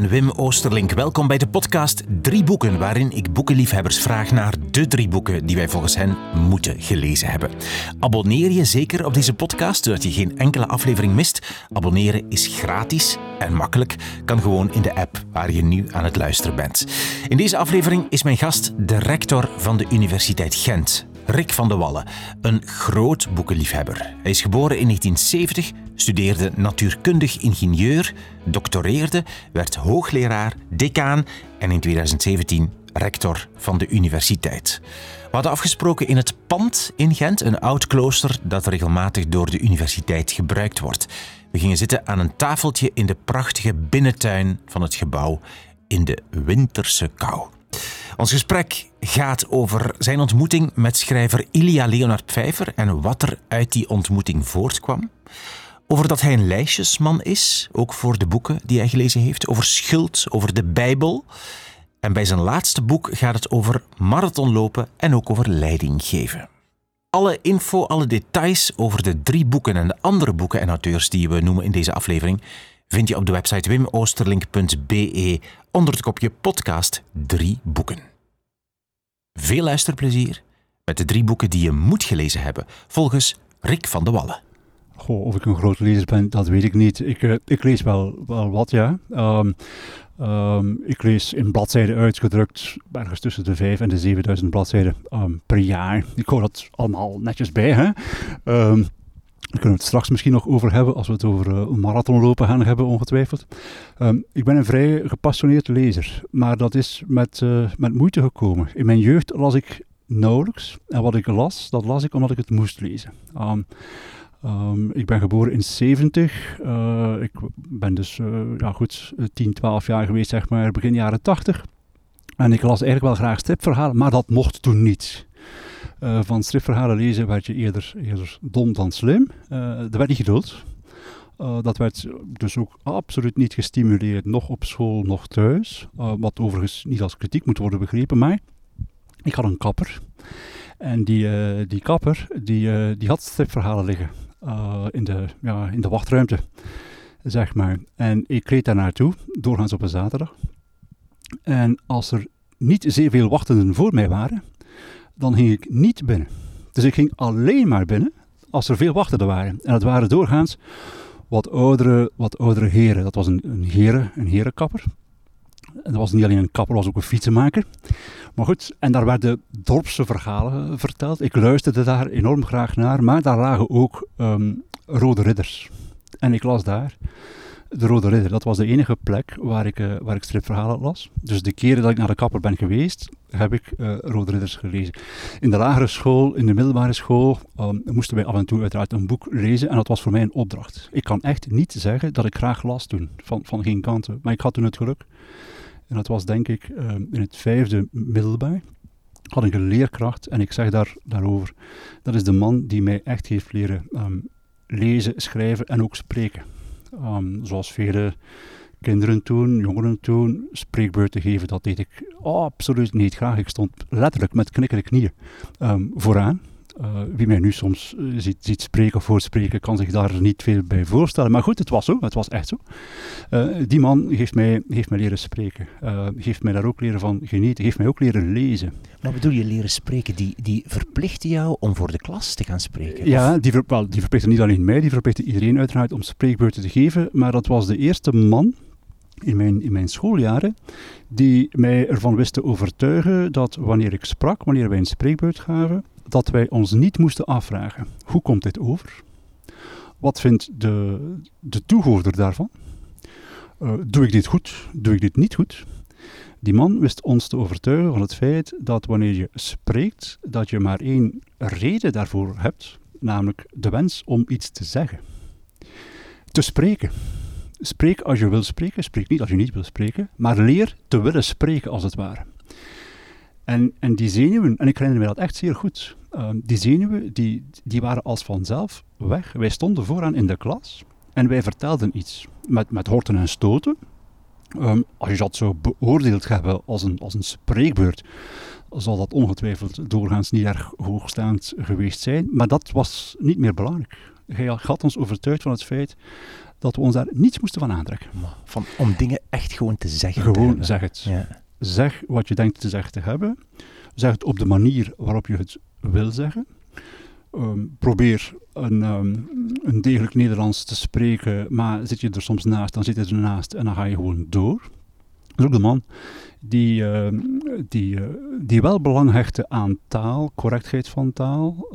ben Wim Oosterlink. Welkom bij de podcast Drie Boeken, waarin ik boekenliefhebbers vraag naar de drie boeken die wij volgens hen moeten gelezen hebben. Abonneer je zeker op deze podcast, zodat je geen enkele aflevering mist. Abonneren is gratis en makkelijk, kan gewoon in de app waar je nu aan het luisteren bent. In deze aflevering is mijn gast de rector van de Universiteit Gent, Rick van de Wallen, een groot boekenliefhebber. Hij is geboren in 1970, studeerde natuurkundig ingenieur, doctoreerde, werd hoogleraar, decaan en in 2017 rector van de universiteit. We hadden afgesproken in het pand in Gent, een oud klooster dat regelmatig door de universiteit gebruikt wordt. We gingen zitten aan een tafeltje in de prachtige binnentuin van het gebouw in de winterse kou. Ons gesprek gaat over zijn ontmoeting met schrijver Ilia Leonard Pfeiffer en wat er uit die ontmoeting voortkwam. Over dat hij een lijstjesman is, ook voor de boeken die hij gelezen heeft. Over schuld, over de Bijbel. En bij zijn laatste boek gaat het over marathonlopen en ook over leiding geven. Alle info, alle details over de drie boeken en de andere boeken en auteurs die we noemen in deze aflevering vind je op de website wimoosterlink.be onder het kopje podcast drie boeken. Veel luisterplezier met de drie boeken die je moet gelezen hebben, volgens Rick van de Wallen. Goh, of ik een grote lezer ben, dat weet ik niet. Ik, uh, ik lees wel, wel wat, ja. Um, um, ik lees in bladzijden uitgedrukt ergens tussen de 5 en de 7000 bladzijden um, per jaar. Ik hou dat allemaal netjes bij, hè. Daar kunnen we het straks misschien nog over hebben, als we het over uh, marathonlopen gaan hebben, ongetwijfeld. Ik ben een vrij gepassioneerd lezer, maar dat is met, uh, met moeite gekomen. In mijn jeugd las ik nauwelijks. En wat ik las, dat las ik omdat ik het moest lezen. Um, um, ik ben geboren in 70. Uh, ik ben dus ja, goed 10, 12 jaar geweest, zeg maar, begin jaren 80. En ik las eigenlijk wel graag stripverhalen, maar dat mocht toen niet. Van stripverhalen lezen werd je eerder, eerder dom dan slim. Dat werd niet geduld. Dat werd dus ook absoluut niet gestimuleerd, nog op school, nog thuis. wat overigens niet als kritiek moet worden begrepen, maar ik had een kapper. En die, die kapper, die, die had stripverhalen liggen in, de, ja, in de wachtruimte, zeg maar. En ik reed daar naartoe, doorgaans op een zaterdag. En als er niet zeer veel wachtenden voor mij waren, dan ging ik niet binnen. Dus ik ging alleen maar binnen als er veel wachtenden waren. En dat waren doorgaans wat oudere, wat oudere heren. Dat was een, een heren, een herenkapper. Dat was niet alleen een kapper, dat was ook een fietsenmaker. Maar goed, en daar werden dorpse verhalen verteld. Ik luisterde daar enorm graag naar, maar daar lagen ook um, rode ridders. En ik las daar de Rode Ridder. Dat was de enige plek waar ik, uh, waar ik stripverhalen las. Dus de keren dat ik naar de kapper ben geweest, heb ik uh, Rode Ridders gelezen. In de lagere school, in de middelbare school, um, moesten wij af en toe uiteraard een boek lezen. En dat was voor mij een opdracht. Ik kan echt niet zeggen dat ik graag las toen, van, van geen kanten. Maar ik had toen het geluk. En dat was denk ik um, in het vijfde middelbaar had een leerkracht en ik zeg daar, daarover, dat is de man die mij echt heeft leren um, lezen, schrijven en ook spreken. Um, zoals vele kinderen toen, jongeren toen, spreekbeurten geven, dat deed ik absoluut niet graag. Ik stond letterlijk met knikkende knieën um, vooraan. Uh, wie mij nu soms uh, ziet, ziet, spreken of voorspreken, kan zich daar niet veel bij voorstellen. Maar goed, het was zo, het was echt zo. Uh, die man heeft mij, heeft mij leren spreken, heeft mij daar ook leren van genieten, heeft mij ook leren lezen. Maar bedoel je leren spreken, die, die verplichtte jou om voor de klas te gaan spreken? Ja, die, ver, wel, die verplichtte niet alleen mij, die verplichtte iedereen uiteraard om spreekbeurten te geven. Maar dat was de eerste man in mijn, in mijn schooljaren, die mij ervan wist te overtuigen dat wanneer ik sprak, wanneer wij een spreekbeurt gaven, dat wij ons niet moesten afvragen: hoe komt dit over? Wat vindt de, de toehoorder daarvan? Uh, doe ik dit goed? Doe ik dit niet goed? Die man wist ons te overtuigen van het feit dat wanneer je spreekt, dat je maar één reden daarvoor hebt, namelijk de wens om iets te zeggen. Te spreken. Spreek als je wil spreken, spreek niet als je niet wil spreken, maar leer te willen spreken als het ware. En, en die zenuwen, en ik herinner me dat echt zeer goed, uh, die zenuwen die, die waren als vanzelf weg. Wij stonden vooraan in de klas en wij vertelden iets met, met horten en stoten. Um, als je dat zou beoordeeld hebben als een, als een spreekbeurt, zal dat ongetwijfeld doorgaans niet erg hoogstaand geweest zijn. Maar dat was niet meer belangrijk. Hij had ons overtuigd van het feit dat we ons daar niets moesten van aantrekken. Van, om dingen echt gewoon te zeggen. Gewoon zeg het. Ja. Zeg wat je denkt te zeggen te hebben. Zeg het op de manier waarop je het wil zeggen. Ehm, probeer een, ehm, een degelijk Nederlands te spreken, maar zit je er soms naast, dan zit je ernaast en dan ga je gewoon door. Dat is ook de man die, ehm, die, eh, die wel belang hechtte aan taal, correctheid van taal,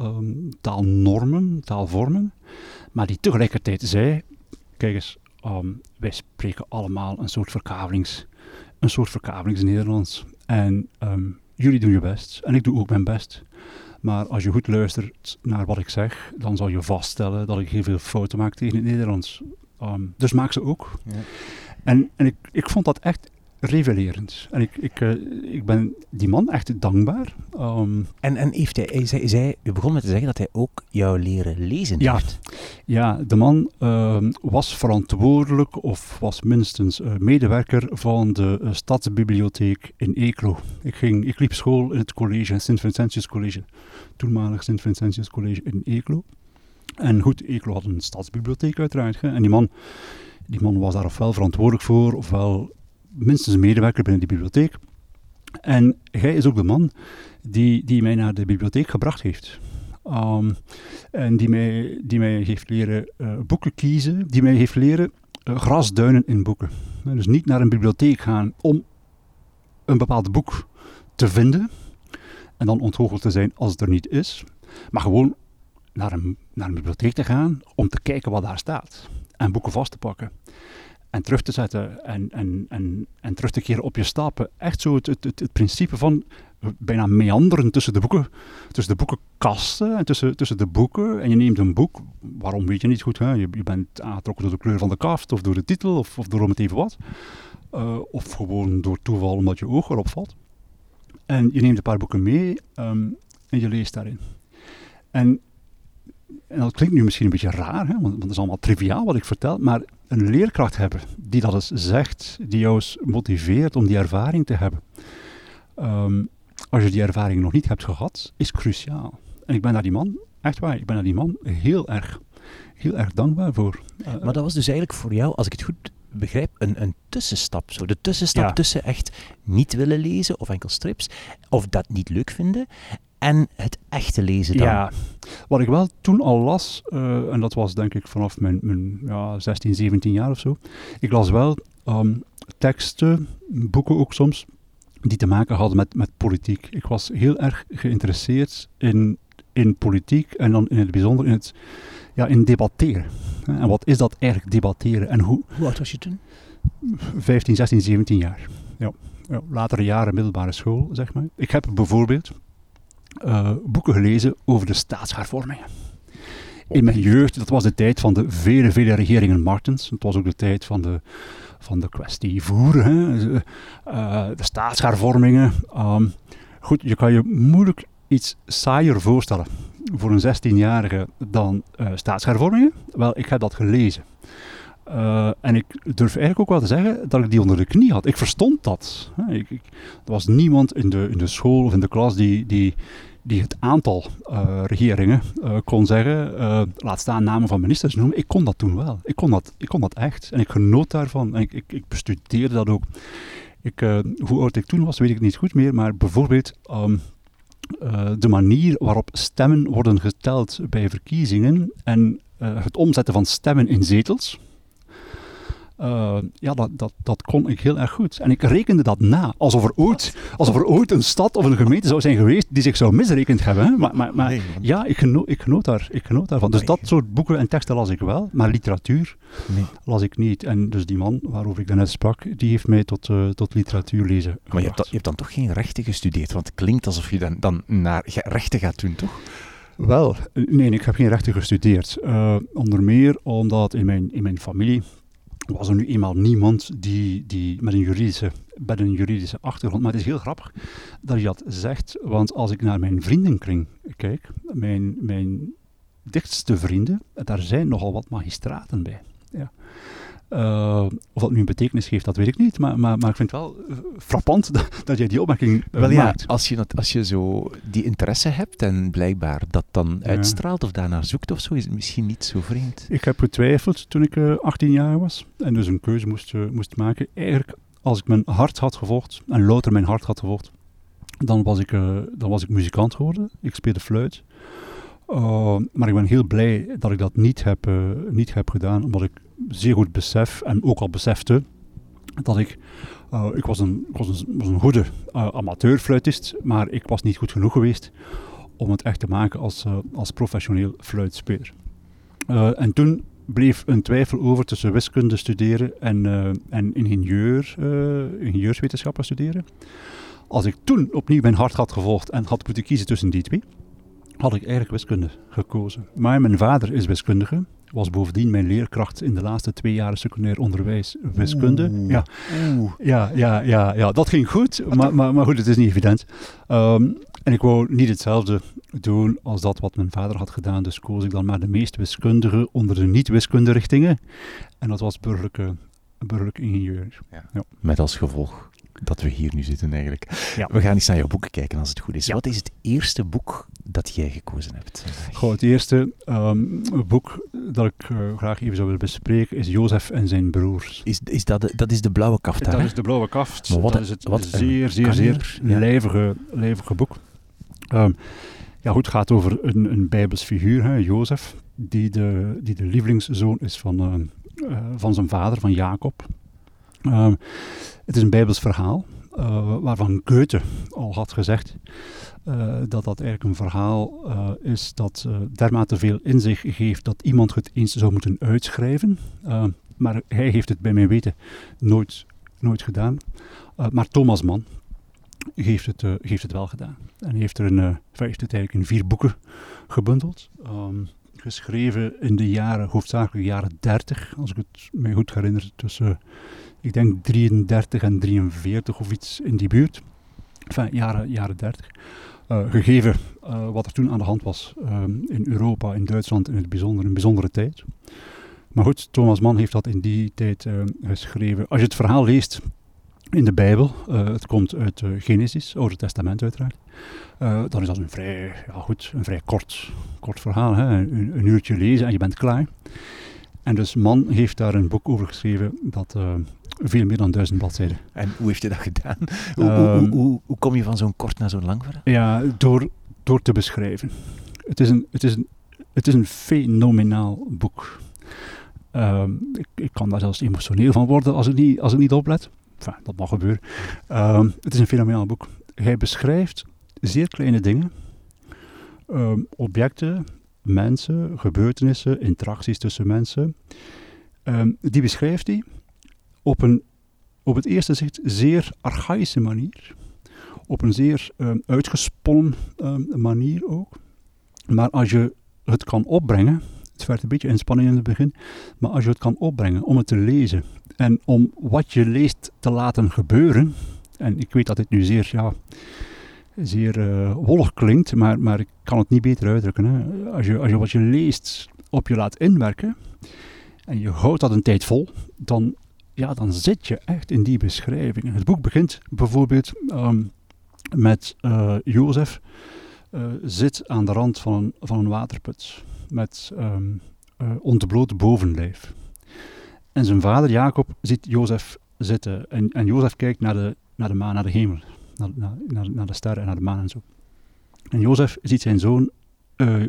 taalnormen, taalvormen, maar die tegelijkertijd zei, kijk eens, wij spreken allemaal een soort verkavelings, een soort verkavelings Nederlands. En jullie doen je best en ik doe ook mijn best. Maar als je goed luistert naar wat ik zeg, dan zal je vaststellen dat ik heel veel fouten maak tegen het Nederlands. Um, dus maak ze ook. Ja. En, en ik, ik vond dat echt revelerend. En ik, ik, uh, ik ben die man echt dankbaar. Um, en, en heeft hij, hij, zei, zei, u begon met te zeggen dat hij ook jou leren lezen ja, heeft. Ja, de man uh, was verantwoordelijk of was minstens uh, medewerker van de uh, stadsbibliotheek in Eeklo. Ik, ging, ik liep school in het college, Sint Vincentius College, toenmalig Sint Vincentius College in Eeklo. En goed, Eeklo had een stadsbibliotheek uiteraard. Hè, en die man, die man was daar ofwel verantwoordelijk voor, ofwel minstens een medewerker binnen die bibliotheek. En hij is ook de man die, die mij naar de bibliotheek gebracht heeft. Um, en die mij, die mij heeft leren uh, boeken kiezen, die mij heeft leren uh, grasduinen in boeken. dus niet naar een bibliotheek gaan om een bepaald boek te vinden en dan ontgoocheld te zijn als het er niet is, maar gewoon naar een, naar een bibliotheek te gaan om te kijken wat daar staat en boeken vast te pakken en terug te zetten en, en, en, en terug te keren op je stappen. Echt zo het, het, het, het principe van bijna meanderen tussen de boeken, tussen de boekenkasten en tussen, tussen de boeken. En je neemt een boek, waarom weet je niet goed, hè? Je, je bent aangetrokken door de kleur van de kaft of door de titel of, of door om het even wat. Uh, of gewoon door toeval omdat je oog erop valt. En je neemt een paar boeken mee um, en je leest daarin. En, en dat klinkt nu misschien een beetje raar, hè? Want, want het is allemaal triviaal wat ik vertel, maar een leerkracht hebben die dat eens zegt, die jou eens motiveert om die ervaring te hebben. Um, als je die ervaring nog niet hebt gehad, is cruciaal. En ik ben daar die man, echt waar, ik ben daar die man heel erg, heel erg dankbaar voor. Uh, maar dat was dus eigenlijk voor jou, als ik het goed begrijp, een, een tussenstap. Zo. De tussenstap ja. tussen echt niet willen lezen of enkel strips, of dat niet leuk vinden, en het echte lezen dan. Ja, wat ik wel toen al las, uh, en dat was denk ik vanaf mijn, mijn ja, 16, 17 jaar of zo. Ik las wel um, teksten, boeken ook soms, die te maken hadden met, met politiek. Ik was heel erg geïnteresseerd in, in politiek en dan in het bijzonder in, het, ja, in debatteren. En wat is dat eigenlijk, debatteren? En hoe, hoe oud was je toen? 15, 16, 17 jaar. Ja. ja latere jaren middelbare school, zeg maar. Ik heb bijvoorbeeld uh, boeken gelezen over de staatshervormingen. In mijn jeugd, dat was de tijd van de vele, vele regeringen Martens. Het was ook de tijd van de, van de kwestie voeren, hè. Uh, de staatshervormingen. Um, goed, je kan je moeilijk iets saaier voorstellen voor een 16-jarige dan uh, staatshervormingen. Wel, ik heb dat gelezen. Uh, en ik durf eigenlijk ook wel te zeggen dat ik die onder de knie had. Ik verstond dat. Ik, ik, er was niemand in de, in de school of in de klas die, die, die het aantal uh, regeringen uh, kon zeggen, laat staan namen van ministers noemen. Ik kon dat toen wel. Ik kon dat, ik kon dat echt. En ik genoot daarvan. En ik, ik, ik bestudeerde dat ook. Ik, hoe oud ik toen was, weet ik niet goed meer. Maar bijvoorbeeld um, de manier waarop stemmen worden geteld bij verkiezingen en het omzetten van stemmen in zetels uh, ja, dat, dat, dat kon ik heel erg goed. En ik rekende dat na, alsof er ooit, alsof er ooit een stad of een gemeente zou zijn geweest die zich zou misrekend hebben. Hè. Maar, maar, maar nee, ja, ik genoot, ik, genoot daar, ik genoot daarvan. Dus dat soort boeken en teksten las ik wel, maar literatuur nee. las ik niet. En dus die man waarover ik daarnet sprak, die heeft mij tot, uh, tot literatuur lezen Maar je hebt, dat, je hebt, dan toch geen rechten gestudeerd? Want het klinkt alsof je dan, dan naar rechten gaat doen, toch? Wel, nee, ik heb geen rechten gestudeerd. Uh, onder meer omdat in mijn, in mijn familie was er nu eenmaal niemand die, die met, een juridische, met een juridische achtergrond. Maar het is heel grappig dat je dat zegt, want als ik naar mijn vriendenkring kijk, mijn, mijn dichtste vrienden, daar zijn nogal wat magistraten bij. Ja. Uh, of dat nu een betekenis geeft, dat weet ik niet. Maar, maar, maar ik vind het wel uh, frappant dat, dat jij die opmerking uh, wel, ja, maakt. Als je, als je zo die interesse hebt en blijkbaar dat dan ja. uitstraalt of daarnaar zoekt of zo, is het misschien niet zo vreemd. Ik heb getwijfeld toen ik 18 jaar was en dus een keuze moest, moest maken. Eigenlijk, als ik mijn hart had gevolgd en louter mijn hart had gevolgd, dan was ik, dan was ik muzikant geworden. Ik speelde fluit. Maar ik ben heel blij dat ik dat niet heb, niet heb gedaan, omdat ik zeer goed besef, en ook al besefte, dat ik, uh, ik was een, was een, was een goede amateurfluitist, maar ik was niet goed genoeg geweest om het echt te maken als, als professioneel fluitspeler. en toen bleef een twijfel over tussen wiskunde studeren en, en ingenieur, ingenieurswetenschappen studeren. Als ik toen opnieuw mijn hart had gevolgd en had moeten kiezen tussen die twee, had ik eigenlijk wiskunde gekozen. Maar mijn vader is wiskundige, was bovendien mijn leerkracht in de laatste twee jaren secundair onderwijs wiskunde. Oeh. Ja. Oeh. Ja, ja, ja, ja, dat ging goed, maar, maar, maar goed, het is niet evident. Um, en ik wou niet hetzelfde doen als dat wat mijn vader had gedaan, dus koos ik dan maar de meest wiskundige onder de niet-wiskunde richtingen. En dat was burgerlijke, burgerlijke ingenieur. Ja. Ja. Met als gevolg dat we hier nu zitten eigenlijk. Ja. We gaan eens naar jouw boeken kijken als het goed is. Ja. Wat is het eerste boek dat jij gekozen hebt? Goh, het eerste um, boek dat ik uh, graag even zou willen bespreken is Jozef en zijn broers. Is, is dat, de, dat is de blauwe kaft daar, Dat hè? is de blauwe kaft. Maar wat dat een- is het wat zeer, zeer, zeer ja. lijvige, lijvige boek. Um, ja, goed, het gaat over een, een Bijbels figuur, hè, Jozef, die de, die de lievelingszoon is van, uh, uh, van zijn vader, van Jacob. Um, het is een Bijbels verhaal, uh, waarvan Goethe al had gezegd uh, dat dat eigenlijk een verhaal uh, is dat dermate veel in zich geeft dat iemand het eens zou moeten uitschrijven. Uh, maar hij heeft het bij mijn weten nooit, nooit gedaan. Maar Thomas Mann heeft het, heeft het wel gedaan. En heeft, er een, heeft het eigenlijk in vier boeken gebundeld. Um, geschreven in de jaren, hoofdzakelijk jaren 30, als ik het mij goed herinner, tussen, ik denk 33 en 43 of iets in die buurt. Enfin, jaren, jaren 30. Uh, gegeven uh, wat er toen aan de hand was um, in Europa, in Duitsland in het bijzonder, een bijzondere tijd. Maar goed, Thomas Mann heeft dat in die tijd uh, geschreven. Als je het verhaal leest in de Bijbel, het komt uit Genesis, Oude Testament uiteraard, dan is dat een vrij, ja goed, een vrij kort, kort verhaal. Hè? Een, een, uurtje lezen en je bent klaar. En dus Mann heeft daar een boek over geschreven dat veel meer dan duizend bladzijden. En hoe heeft hij dat gedaan? Hoe, um, hoe, hoe, hoe, kom je van zo'n kort naar zo'n lang verhaal? Ja, door, door te beschrijven. Het is een, het is een, het is een fenomenaal boek. Um, ik, ik, kan daar zelfs emotioneel van worden als ik niet, als ik niet oplet. Enfin, dat mag gebeuren. Um, het is een fenomenaal boek. Hij beschrijft zeer kleine dingen, um, objecten, mensen, gebeurtenissen, interacties tussen mensen. Um, die beschrijft hij op een op het eerste zicht zeer archaïsche manier. Op een zeer um, uitgesponnen um, manier ook. Maar als je het kan opbrengen, het vergt een beetje inspanning in het begin, maar als je het kan opbrengen om het te lezen en om wat je leest te laten gebeuren, en ik weet dat dit nu zeer, ja, zeer uh, wollig klinkt, maar, maar ik kan het niet beter uitdrukken. Hè. Als, je, als je wat je leest op je laat inwerken en je houdt dat een tijd vol, dan, ja, dan zit je echt in die beschrijvingen. Het boek begint bijvoorbeeld um, met uh, Jozef uh, zit aan de rand van een, van een waterput met um, uh, ontbloot bovenlijf. En zijn vader Jacob ziet Jozef zitten en, en Jozef kijkt naar de, naar de maan, naar de hemel, naar, naar, naar de sterren en naar de maan en zo. En Jozef ziet zijn zoon,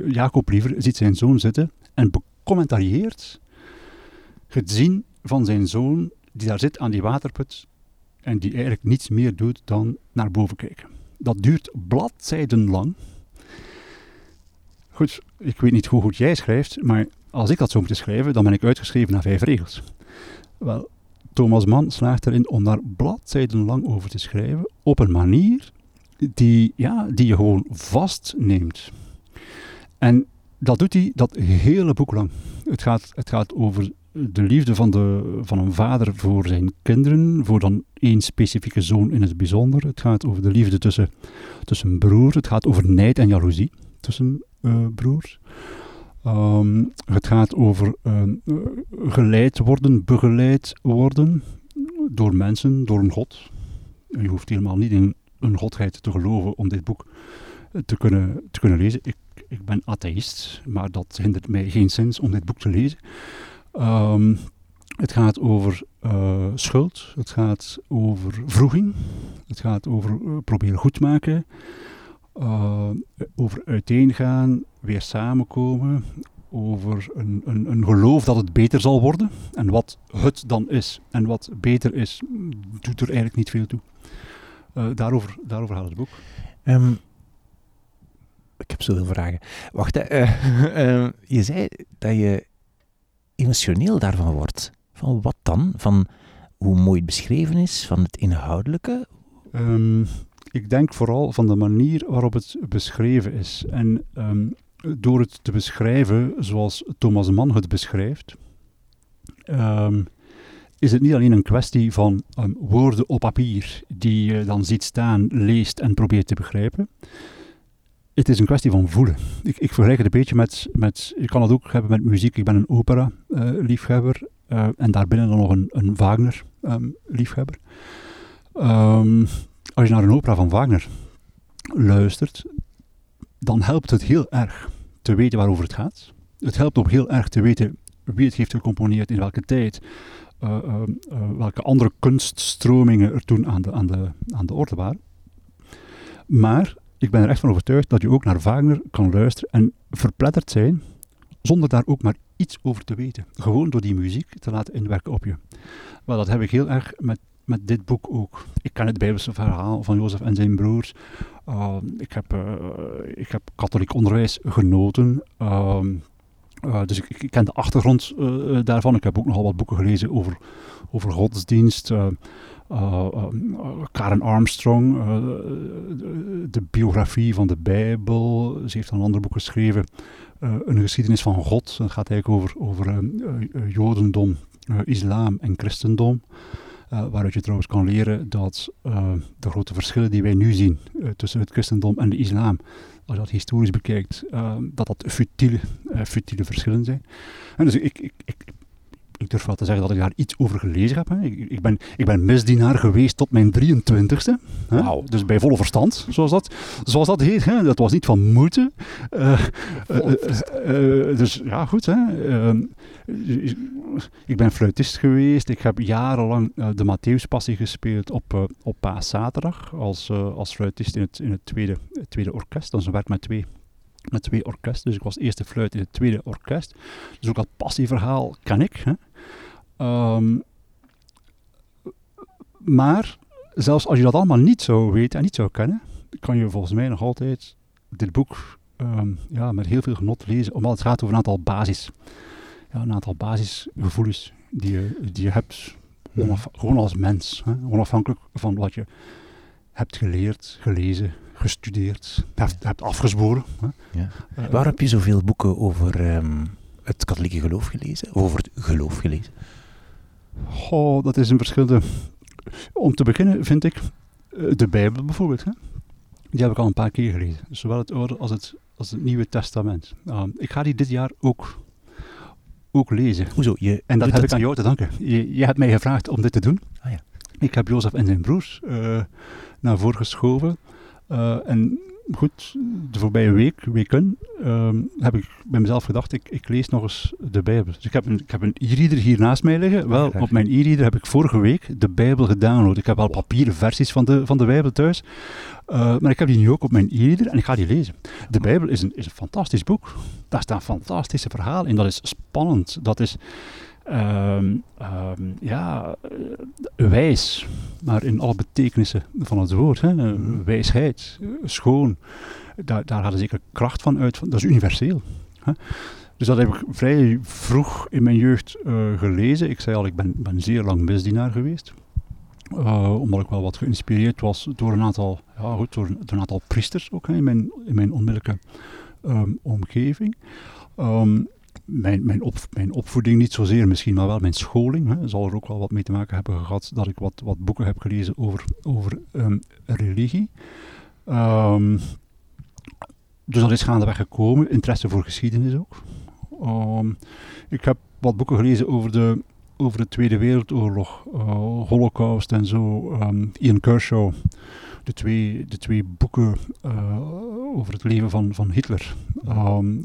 Jacob liever, ziet zijn zoon zitten en becommentarieert het zien van zijn zoon die daar zit aan die waterput en die eigenlijk niets meer doet dan naar boven kijken. Dat duurt bladzijden lang. Goed, ik weet niet hoe goed jij schrijft, maar als ik dat zou moeten schrijven, dan ben ik uitgeschreven naar vijf regels. Wel, Thomas Mann slaagt erin om daar bladzijden lang over te schrijven op een manier die, ja, die je gewoon vastneemt. En dat doet hij dat hele boek lang. Het gaat, het gaat over de liefde van, de, van een vader voor zijn kinderen, voor dan één specifieke zoon in het bijzonder. Het gaat over de liefde tussen, tussen broers. Het gaat over nijd en jaloezie tussen uh, broers. Ehm, het gaat over eh, geleid worden, begeleid worden door mensen, door een God. Je hoeft helemaal niet in een godheid te geloven om dit boek te kunnen, te kunnen lezen. Ik, ik ben atheïst, maar dat hindert mij geen zins om dit boek te lezen. Um, het gaat over uh, schuld, het gaat over vroeging, het gaat over uh, proberen goed maken, uh, over uiteengaan, weer samenkomen, over een, een, een, geloof dat het beter zal worden. En wat het dan is en wat beter is, doet er eigenlijk niet veel toe. daarover, daarover gaat het boek. Um, ik heb zoveel vragen. Wacht, je zei dat je emotioneel daarvan wordt. Van wat dan? Van hoe mooi het beschreven is, van het inhoudelijke? Um, ik denk vooral van de manier waarop het beschreven is. En um, door het te beschrijven zoals Thomas Mann het beschrijft, um, is het niet alleen een kwestie van woorden op papier die je dan ziet staan, leest en probeert te begrijpen. Het is een kwestie van voelen. Ik, ik vergelijk het een beetje met, met, je kan het ook hebben met muziek. Ik ben een opera-liefhebber uh, en daarbinnen dan nog een, een Wagner-liefhebber. Um, um, als je naar een opera van Wagner luistert, dan helpt het heel erg te weten waarover het gaat. Het helpt ook heel erg te weten wie het heeft gecomponeerd, in welke tijd, uh, uh, welke andere kunststromingen er toen aan de, aan, de, aan de orde waren. Maar ik ben er echt van overtuigd dat je ook naar Wagner kan luisteren en verpletterd zijn, zonder daar ook maar iets over te weten. Gewoon door die muziek te laten inwerken op je. Wel, dat heb ik heel erg met, met dit boek ook. Ik ken het Bijbelse verhaal van Jozef en zijn broers. Uh, ik, heb, uh, ik heb katholiek onderwijs genoten. Uh, dus ik, ik, ken de achtergrond uh, daarvan. Ik heb ook nogal wat boeken gelezen over, over godsdienst. Uh, Karen Armstrong, de biografie van de Bijbel. Ze heeft een ander boek geschreven uh, een geschiedenis van God. Het gaat eigenlijk over, over uh, Jodendom, islam en christendom. waaruit je trouwens kan leren dat de grote verschillen die wij nu zien tussen het christendom en de islam, als je dat historisch bekijkt, dat dat futiele, futiele verschillen zijn. En dus ik, ik, ik ik durf wel te zeggen dat ik daar iets over gelezen heb. Hè. Ik, ik, ben, ik ben misdienaar geweest tot mijn 23ste. Wow. Dus bij volle verstand, zoals dat, zoals dat heet. Hè. Dat was niet van moeten. Uh, dus ja, goed. Hè. Ehm, ik ben fluitist geweest. Ik heb jarenlang de Matthäuspassie gespeeld op, op paaszaterdag als, als fluitist in het, in het tweede, het tweede orkest. Dat is een werk met twee met twee orkesten. Dus ik was eerste fluit in het tweede orkest. Dus ook dat passieverhaal ken ik. Hè. Um, maar zelfs als je dat allemaal niet zou weten en niet zou kennen, kan je volgens mij nog altijd dit boek um, ja, met heel veel genot lezen, omdat het gaat over een aantal basis, ja, een aantal basisgevoelens die je, die je hebt, gewoon als mens, hè, onafhankelijk van wat je hebt geleerd, gelezen, gestudeerd, hebt, hebt afgezworen. Hè. Ja. Uh, Waar heb je zoveel boeken over um, het katholieke geloof gelezen, over het geloof gelezen? Oh, dat is een verschillende. Om te beginnen vind ik uh, de Bijbel bijvoorbeeld. Hè? Die heb ik al een paar keer gelezen. Zowel het Oude als het, als het Nieuwe Testament. Uh, ik ga die dit jaar ook, ook lezen. Hoezo? Je en dat heb ik aan jou te danken. Je, je hebt mij gevraagd om dit te doen. Ah, ja. Ik heb Jozef en zijn broers uh, naar voren geschoven. en goed, de voorbije week, weken, um, heb ik bij mezelf gedacht, ik, ik lees nog eens de Bijbel. Dus ik heb een, ik heb een e-reader hier naast mij liggen. Wel, op mijn e-reader heb ik vorige week de Bijbel gedownload. Ik heb al papieren versies van de, van de Bijbel thuis. Uh, maar ik heb die nu ook op mijn e-reader en ik ga die lezen. De Bijbel is een, is een fantastisch boek. Daar staan fantastische verhalen in. Dat is spannend. Dat is... Um, um, ja, wijs, maar in alle betekenissen van het woord. Hè. Mhm. Wijsheid, schoon, daar, daar hadden zeker kracht van uit. Dat is universeel. Hè. Dus dat heb ik vrij vroeg in mijn jeugd uh, gelezen. Ik zei al, ik ben, ben zeer lang misdienaar geweest. Uh, omdat ik wel wat geïnspireerd was door een aantal, ja, goed, door, door een aantal priesters ook hè, in, mijn, in mijn onmiddellijke um, omgeving. Um, mijn, mijn, op, mijn opvoeding niet zozeer misschien, maar wel mijn scholing. Hè, zal er ook wel wat mee te maken hebben gehad dat ik wat, wat boeken heb gelezen over, over um, religie. Um, dus dat is gaandeweg gekomen. Interesse voor geschiedenis ook. Ehm, ik heb wat boeken gelezen over de, over de Tweede Wereldoorlog, uh, Holocaust en zo. Ian Kershaw, de twee, de twee boeken uh, over het leven van, van Hitler,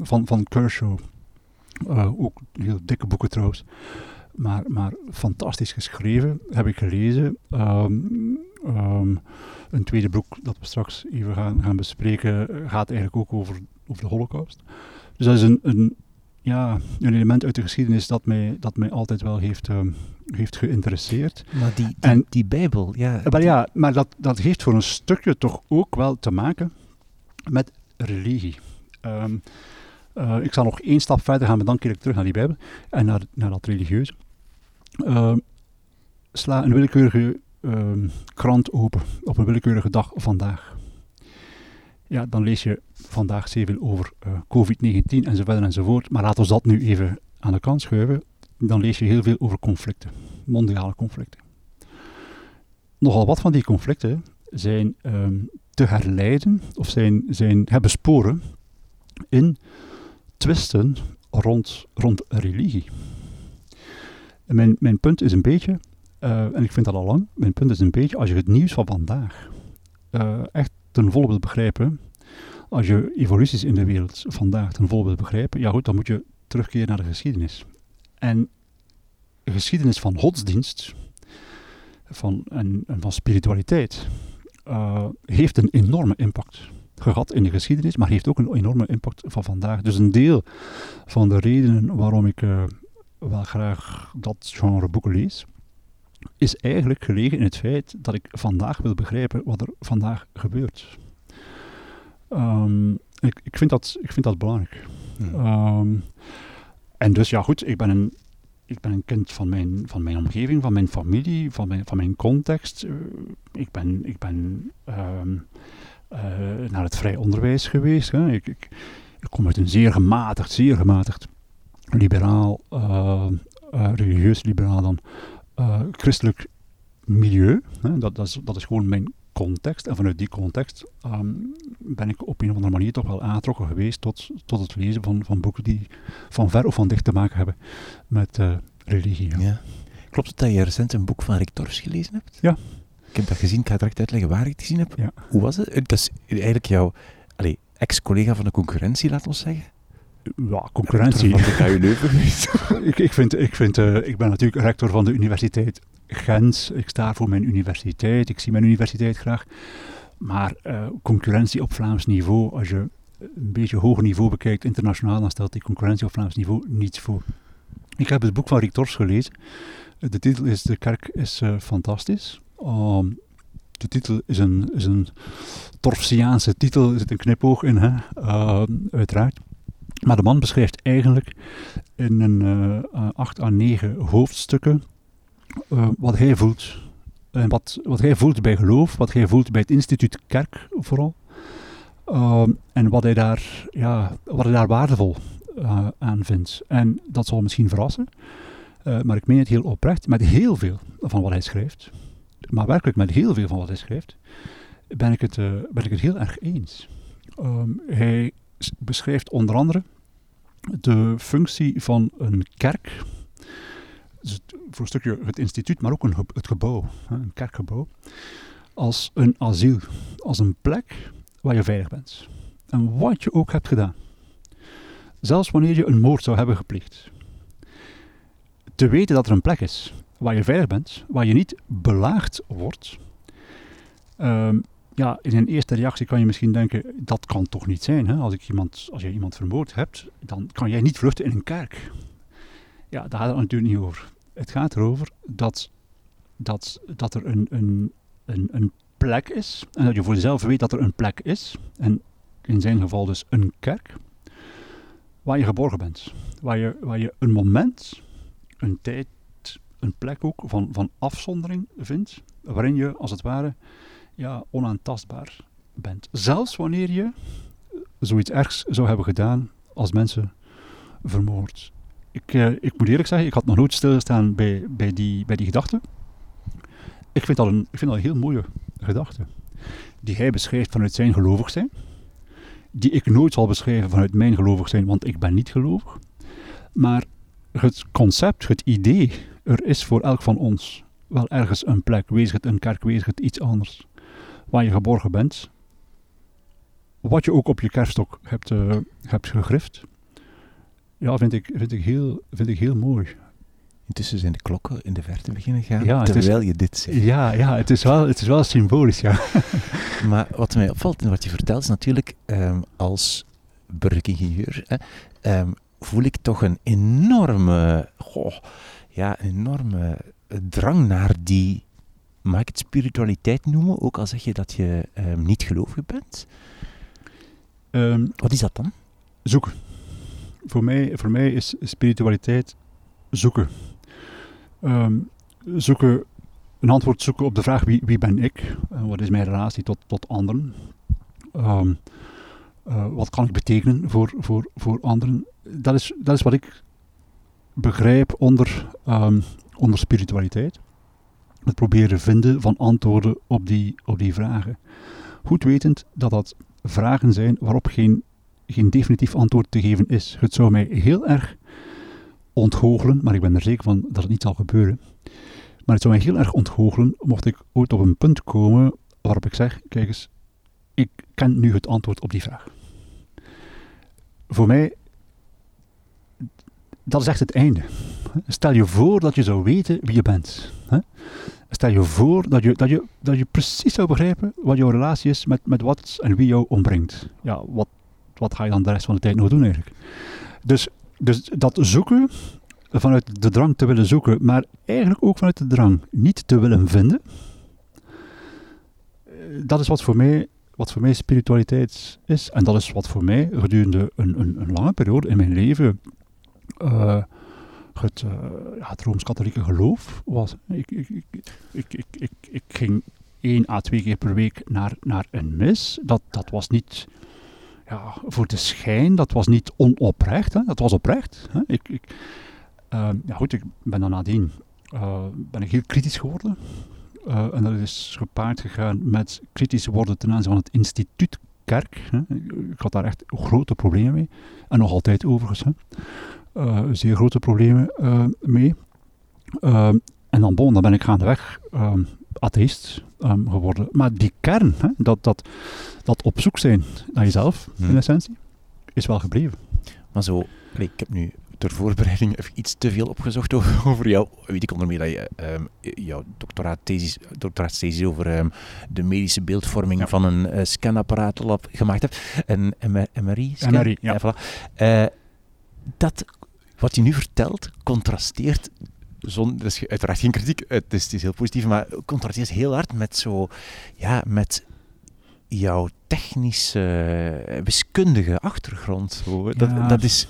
van, van Kershaw. Uh, ook heel dikke boeken trouwens. Maar, maar fantastisch geschreven, heb ik gelezen. Um, um, een tweede boek dat we straks even gaan, gaan bespreken gaat eigenlijk ook over, over de holocaust. Dus dat is een, een, ja, een element uit de geschiedenis dat mij, dat mij altijd wel heeft, um, heeft geïnteresseerd. Maar die, die, en, die Bijbel, ja. Maar ja, maar dat, dat heeft voor een stukje toch ook wel te maken met religie. Uh, ik zal nog één stap verder gaan, maar dan keer ik terug naar die Bijbel en naar, naar dat religieuze. Uh, sla een willekeurige uh, krant open op een willekeurige dag vandaag. Ja, dan lees je vandaag zeer veel over uh, COVID-19 enzovoort enzovoort. Maar laten we dat nu even aan de kant schuiven. Dan lees je heel veel over conflicten, mondiale conflicten. Nogal wat van die conflicten zijn um, te herleiden of zijn, zijn, hebben sporen in twisten rond, rond religie. Mijn, mijn punt is een beetje, uh, en ik vind dat al lang, mijn punt is een beetje, als je het nieuws van vandaag uh, echt ten volle wil begrijpen, als je evoluties in de wereld vandaag ten volle wil begrijpen, ja goed, dan moet je terugkeren naar de geschiedenis. En de geschiedenis van godsdienst van, en, van spiritualiteit uh, heeft een enorme impact gehad in de geschiedenis, maar heeft ook een enorme impact van vandaag. Dus een deel van de redenen waarom ik uh, wel graag dat genre boeken lees, is eigenlijk gelegen in het feit dat ik vandaag wil begrijpen wat er vandaag gebeurt. Um, ik, ik, vind dat, ik vind dat belangrijk. Ja. Um, en dus ja goed, ik ben een, ik ben een kind van mijn, van mijn omgeving, van mijn familie, van mijn, van mijn context. Uh, ik ben, ik ben um, uh, naar het vrij onderwijs geweest. Hè. Ik, ik, ik, kom uit een zeer gematigd, zeer gematigd liberaal, uh, religieus liberaal dan, christelijk milieu. Hè. Dat, dat, is, dat is gewoon mijn context. En vanuit die context um, ben ik op een of andere manier toch wel aangetrokken geweest tot, tot het lezen van, van boeken die van ver of van dicht te maken hebben met uh, religie. Ja. Klopt het dat je recent een boek van Rick gelezen hebt? Ja. Ik heb dat gezien, ik ga direct uitleggen waar ik het gezien heb. Ja. Hoe was het? Dat is eigenlijk jouw ex-collega van de concurrentie, laat ons zeggen. Ja, concurrentie. Van de KU Leuven ik, ik, vind, ik, vind, uh, ik ben natuurlijk rector van de Universiteit Gent. Ik sta voor mijn universiteit. Ik zie mijn universiteit graag. Maar uh, concurrentie op Vlaams niveau, als je een beetje hoger niveau bekijkt internationaal, dan stelt die concurrentie op Vlaams niveau niets voor. Ik heb het boek van Rick Tors gelezen. De titel is De Kerk is uh, fantastisch. Um, de titel is een, is een Torfsiaanse titel, er zit een knipoog in, hè? Uh, uiteraard. Maar de man beschrijft eigenlijk in een uh, 8 à 9 hoofdstukken uh, wat hij voelt. En wat, wat hij voelt bij geloof, wat hij voelt bij het instituut kerk vooral. Uh, en wat hij daar, ja, wat hij daar waardevol aan vindt. En dat zal misschien verrassen, maar ik meen het heel oprecht, met heel veel van wat hij schrijft, maar werkelijk met heel veel van wat hij schrijft, ben ik het, ben ik het heel erg eens. Um, hij beschrijft onder andere de functie van een kerk, dus voor een stukje het instituut, maar ook een, het gebouw, een kerkgebouw, als een asiel, als een plek waar je veilig bent. En wat je ook hebt gedaan, zelfs wanneer je een moord zou hebben gepleegd, te weten dat er een plek is waar je veilig bent, waar je niet belaagd wordt. Um, ja, in een eerste reactie kan je misschien denken, dat kan toch niet zijn. Hè? Als, ik iemand, als je iemand vermoord hebt, dan kan jij niet vluchten in een kerk. Ja, daar gaat het natuurlijk niet over. Het gaat erover dat, dat, dat er een, een, een, een plek is, en dat je voor jezelf weet dat er een plek is, en in zijn geval dus een kerk, waar je geborgen bent. Waar je, waar je een moment, een tijd, een plek ook van, van afzondering vindt, waarin je als het ware ja, onaantastbaar bent. Zelfs wanneer je zoiets ergs zou hebben gedaan als mensen vermoord. Ik, uh, ik moet eerlijk zeggen, ik had nog nooit stilgestaan bij, bij, die, bij die gedachte. Ik vind, dat een, ik vind dat een heel mooie gedachte. Die hij beschrijft vanuit zijn gelovig zijn. Die ik nooit zal beschrijven vanuit mijn gelovig zijn, want ik ben niet gelovig. Maar het concept, het idee, er is voor elk van ons wel ergens een plek. Wees het een kerk, wees het iets anders. Waar je geborgen bent. Wat je ook op je kerststok hebt, uh, hebt gegrift. Ja, vind ik, vind, ik heel, vind ik heel mooi. Intussen zijn de klokken in de verte beginnen gaan, ja, terwijl je dit zegt. Ja, ja het, is wel, het is wel symbolisch, ja. maar wat mij opvalt en wat je vertelt is natuurlijk, um, als burgeringenieur, um, voel ik toch een enorme, goh, ja, een enorme drang naar die, mag ik het spiritualiteit noemen, ook al zeg je dat je um, niet gelovig bent? wat is dat dan? Zoeken. Voor mij, voor mij is spiritualiteit zoeken. Um, zoeken, een antwoord zoeken op de vraag wie, wie ben ik? Uh, wat is mijn relatie tot, tot anderen? Um, uh, wat kan ik betekenen voor, voor, voor anderen? Dat is, dat is wat ik begrijp onder, um, onder spiritualiteit. Het proberen vinden van antwoorden op die, op die vragen. Goed wetend dat dat vragen zijn waarop geen, geen definitief antwoord te geven is. Het zou mij heel erg ontgoochelen, maar ik ben er zeker van dat het niet zal gebeuren. Maar het zou mij heel erg ontgoochelen mocht ik ooit op een punt komen waarop ik zeg, kijk eens, ik ken nu het antwoord op die vraag. Voor mij, dat is echt het einde. Stel je voor dat je zou weten wie je bent. Stel je voor dat je, dat, je, dat je precies zou begrijpen wat jouw relatie is met, met wat en wie jou ombrengt. Ja, wat, wat ga je dan de rest van de tijd nog doen eigenlijk? Dus dus dat zoeken, vanuit de drang te willen zoeken, maar eigenlijk ook vanuit de drang niet te willen vinden, eh, dat is wat voor mij, wat voor mij spiritualiteit is. En dat is wat voor mij gedurende een, een, een lange periode in mijn leven het, uh, ja, het Rooms-Katholieke geloof was. Ik, ik, ik, ik, ik, ging één à twee keer per week naar, naar een mis. Dat, dat was niet ja, voor de schijn, dat was niet onoprecht, hè, dat was oprecht. Hè. Ik, ik uh, ja goed, ik ben dan uh, ben ik heel kritisch geworden. En dat is gepaard gegaan met kritisch worden ten aanzien van het instituut kerk. Hè. Ik had daar echt grote problemen mee. En nog altijd overigens. Hè. Zeer grote problemen mee. en dan, bon, dan ben ik gaandeweg atheïst um, geworden. Maar die kern, hè, dat, dat, dat op zoek zijn naar jezelf, in hmm. essentie, is wel gebleven. Maar zo, ik heb nu ter voorbereiding even iets te veel opgezocht over, over jou. Weet ik onder meer dat je um, jouw doctoraatthesis, doctoraatthesis over um, de medische beeldvorming van een uh, scanapparaat gemaakt hebt. Een MRI? Scan? MRI, ja. ja voilà. uh, dat, wat je nu vertelt, contrasteert zon, dat is uiteraard geen kritiek, het is, het is heel positief, maar contrasteert heel hard met zo, ja, met jouw technische, wiskundige achtergrond. Dat, dat is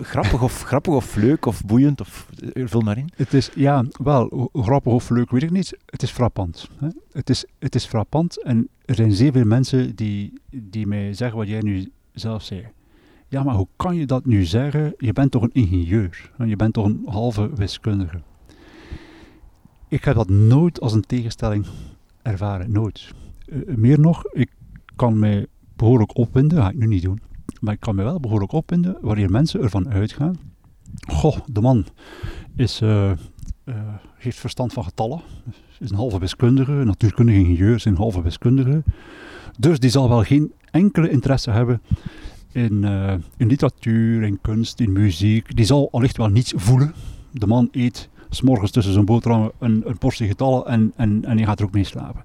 grappig of, grappig of leuk of boeiend of eh, vul maar in. Het is, ja, wel, grappig of leuk weet ik niet. Het is frappant. Hè? Het, is, het is frappant en er zijn zeer veel mensen die, die mij zeggen wat jij nu zelf zei. Ja, maar hoe kan je dat nu zeggen? Je bent toch een ingenieur? Je bent toch een halve wiskundige? Ik heb dat nooit als een tegenstelling ervaren. Nooit. Uh, meer nog, ik kan mij behoorlijk opwinden, dat ga ik nu niet doen. Maar ik kan me wel behoorlijk opwinden wanneer mensen ervan uitgaan. Goh, de man is, uh, heeft verstand van getallen. Is een halve wiskundige, natuurkundige ingenieur, is een halve wiskundige. Dus die zal wel geen enkele interesse hebben in, uh, in literatuur, in kunst, in muziek. Die zal allicht wel niets voelen. De man eet s'morgens tussen zijn boterhammen een, een portie getallen en, en, en hij gaat er ook mee slapen.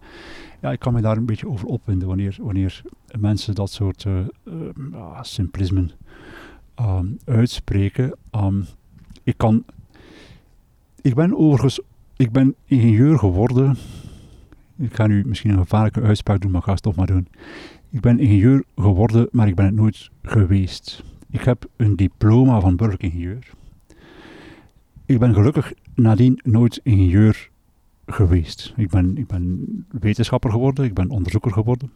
Ja, ik kan me daar een beetje over opwinden wanneer, wanneer mensen dat soort uh, uh, simplismen um, uitspreken. Um, ik kan... Ik ben overigens... Ik ben ingenieur geworden. Ik ga nu misschien een gevaarlijke uitspraak doen, maar ga het toch maar doen. Ik ben ingenieur geworden, maar ik ben het nooit geweest. Ik heb een diploma van burgeringenieur. Ik ben gelukkig nadien nooit ingenieur geweest. Ik ben, ik ben wetenschapper geworden, ik ben onderzoeker geworden.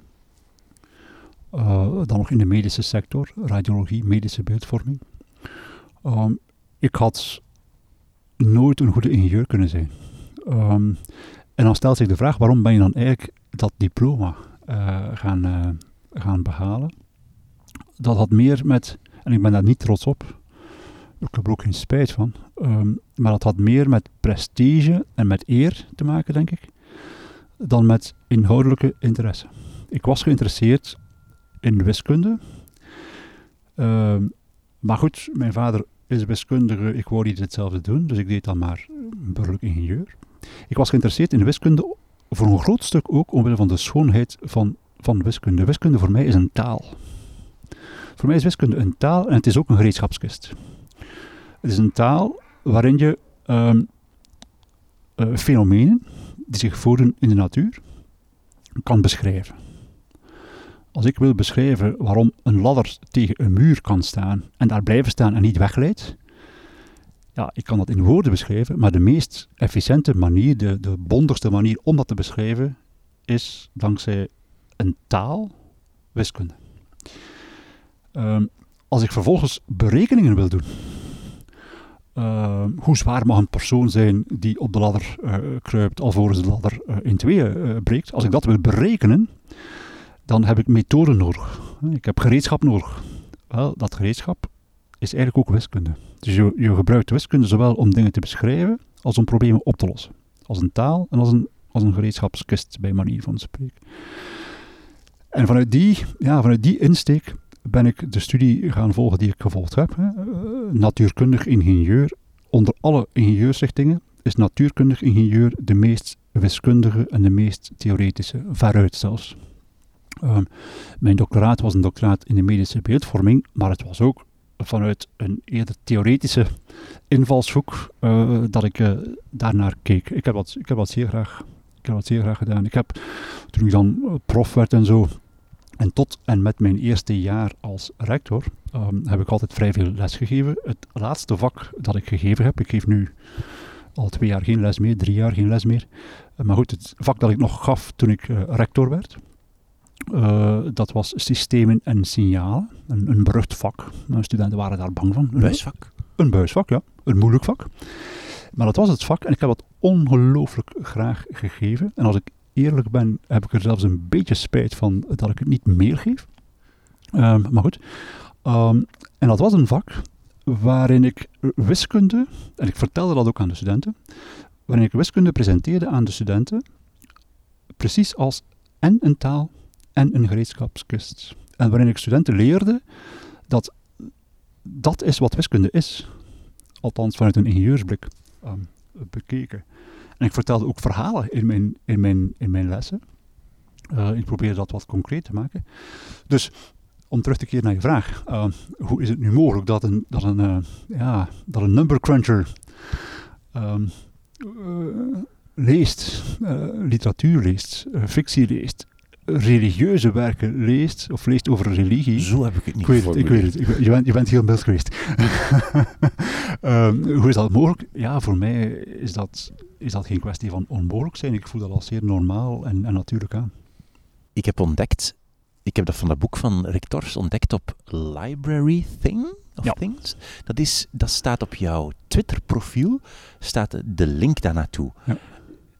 Uh, dan nog in de medische sector, radiologie, medische beeldvorming. Um, ik had nooit een goede ingenieur kunnen zijn. Um, en dan stelt zich de vraag, waarom ben je dan eigenlijk dat diploma uh, gaan, uh, gaan behalen? Dat had meer met, en ik ben daar niet trots op, Ik heb er ook geen spijt van. Ehm, maar dat had meer met prestige en met eer te maken, denk ik, dan met inhoudelijke interesse. Ik was geïnteresseerd in wiskunde. Ehm, maar goed, mijn vader is wiskundige, ik wou niet hetzelfde doen, dus ik deed dan maar burgerlijk ingenieur. Ik was geïnteresseerd in wiskunde voor een groot stuk ook omwille van de schoonheid van, van wiskunde. Wiskunde voor mij is een taal. Voor mij is wiskunde een taal en het is ook een gereedschapskist. Het is een taal waarin je um, fenomenen die zich voordoen in de natuur kan beschrijven. Als ik wil beschrijven waarom een ladder tegen een muur kan staan en daar blijven staan en niet wegleidt, ja, ik kan dat in woorden beschrijven, maar de meest efficiënte manier, de, de bondigste manier om dat te beschrijven, is dankzij een taal wiskunde. Um, als ik vervolgens berekeningen wil doen, uh, hoe zwaar mag een persoon zijn die op de ladder uh, kruipt alvorens de ladder uh, in tweeën breekt, als ik dat wil berekenen, dan heb ik methoden nodig. Ik heb gereedschap nodig. Wel, dat gereedschap is eigenlijk ook wiskunde. Dus je, je gebruikt wiskunde zowel om dingen te beschrijven als om problemen op te lossen. Als een taal en als een, als een gereedschapskist, bij manier van spreken. En vanuit die, ja, vanuit die insteek ben ik de studie gaan volgen die ik gevolgd heb. Hè. Natuurkundig ingenieur. Onder alle ingenieursrichtingen is natuurkundig ingenieur de meest wiskundige en de meest theoretische, veruit zelfs. Um, mijn doctoraat was een doctoraat in de medische beeldvorming, maar het was ook vanuit een eerder theoretische invalshoek uh, dat ik uh, daarnaar keek. Ik heb, dat, ik heb dat zeer graag, ik heb dat zeer graag gedaan. Ik heb, toen ik dan prof werd en zo, en tot en met mijn eerste jaar als rector, um, heb ik altijd vrij veel les gegeven. Het laatste vak dat ik gegeven heb, ik geef nu al twee jaar geen les meer, drie jaar geen les meer. Uh, maar goed, het vak dat ik nog gaf toen ik rector werd, uh, dat was systemen en signalen. Een, een berucht vak. De studenten waren daar bang van. Een buisvak? Een buisvak, ja. Een moeilijk vak. Maar dat was het vak en ik heb het ongelooflijk graag gegeven. En als ik eerlijk ben, heb ik er zelfs een beetje spijt van dat ik het niet meer geef. Um, maar goed. Um, en dat was een vak waarin ik wiskunde, en ik vertelde dat ook aan de studenten, waarin ik wiskunde presenteerde aan de studenten, precies als en een taal en een gereedschapskist. En waarin ik studenten leerde dat dat is wat wiskunde is. Althans vanuit een ingenieursblik um, bekeken. En ik vertelde ook verhalen in mijn, in mijn, in mijn lessen. Uh, ik probeerde dat wat concreet te maken. Dus om terug te keren naar je vraag. Uh, hoe is het nu mogelijk dat een, dat een, uh, ja, dat een number cruncher um, leest, literatuur leest, fictie leest, religieuze werken leest, of leest over religie. Zo heb ik het niet ik weet het, ik weet het. Ik, je, bent, je bent heel mild geweest. um, hoe is dat mogelijk? Ja, voor mij is dat, is dat geen kwestie van onmogelijk zijn. Ik voel dat als zeer normaal en, en natuurlijk aan. Ik heb ontdekt, ik heb dat van dat boek van Rick Tors ontdekt op Library Thing. Of ja. Things. Dat, is, dat staat op jouw Twitter-profiel, staat de link daar naartoe. Ja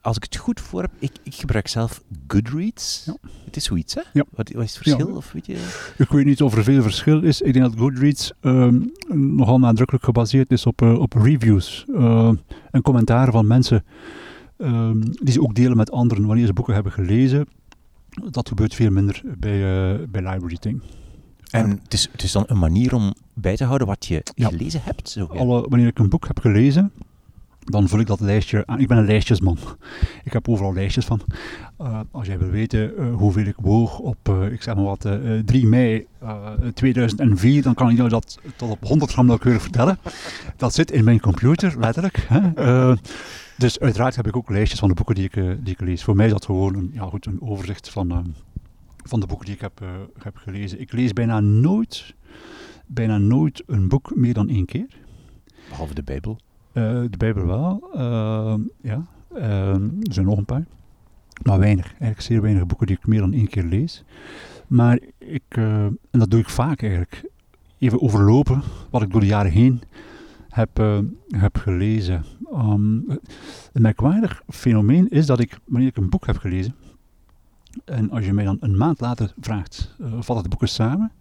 als ik het goed voor heb, ik, ik gebruik zelf Goodreads. Ja. Het is zoiets, hè? Ja. Wat, wat, is het verschil? Ja. Of weet je? Ik weet niet of er veel verschil is. Ik denk dat Goodreads um, nogal nadrukkelijk gebaseerd is op, uh, op reviews uh, en commentaren van mensen um, die ze ook delen met anderen wanneer ze boeken hebben gelezen. Dat gebeurt veel minder bij, uh, bij Library Thing. En het is, het is dan een manier om bij te houden wat je gelezen hebt? Zo. Alle, wanneer ik een boek heb gelezen, dan vul ik dat lijstje aan. Ik ben een lijstjesman. Ik heb overal lijstjes van. Uh, als jij wil weten uh, hoeveel ik woog op, uh, ik zeg maar wat, 3 mei 2004, dan kan ik jou dat tot op 100 gram nauwkeurig vertellen. Dat zit in mijn computer, letterlijk. Hè? dus uiteraard heb ik ook lijstjes van de boeken die ik, die ik lees. Voor mij is dat gewoon een, ja, goed, een overzicht van, van de boeken die ik heb, heb gelezen. Ik lees bijna nooit, bijna nooit een boek meer dan één keer. Behalve de Bijbel. Uh, de Bijbel wel, uh, ja. Uh, er zijn nog een paar. Maar weinig, eigenlijk zeer weinig boeken die ik meer dan één keer lees. Maar ik, eh, en dat doe ik vaak eigenlijk, even overlopen wat ik door de jaren heen heb, uh, heb gelezen. Um, een merkwaardig fenomeen is dat ik, wanneer ik een boek heb gelezen, En als je mij dan een maand later vraagt, uh, vat het boek eens samen,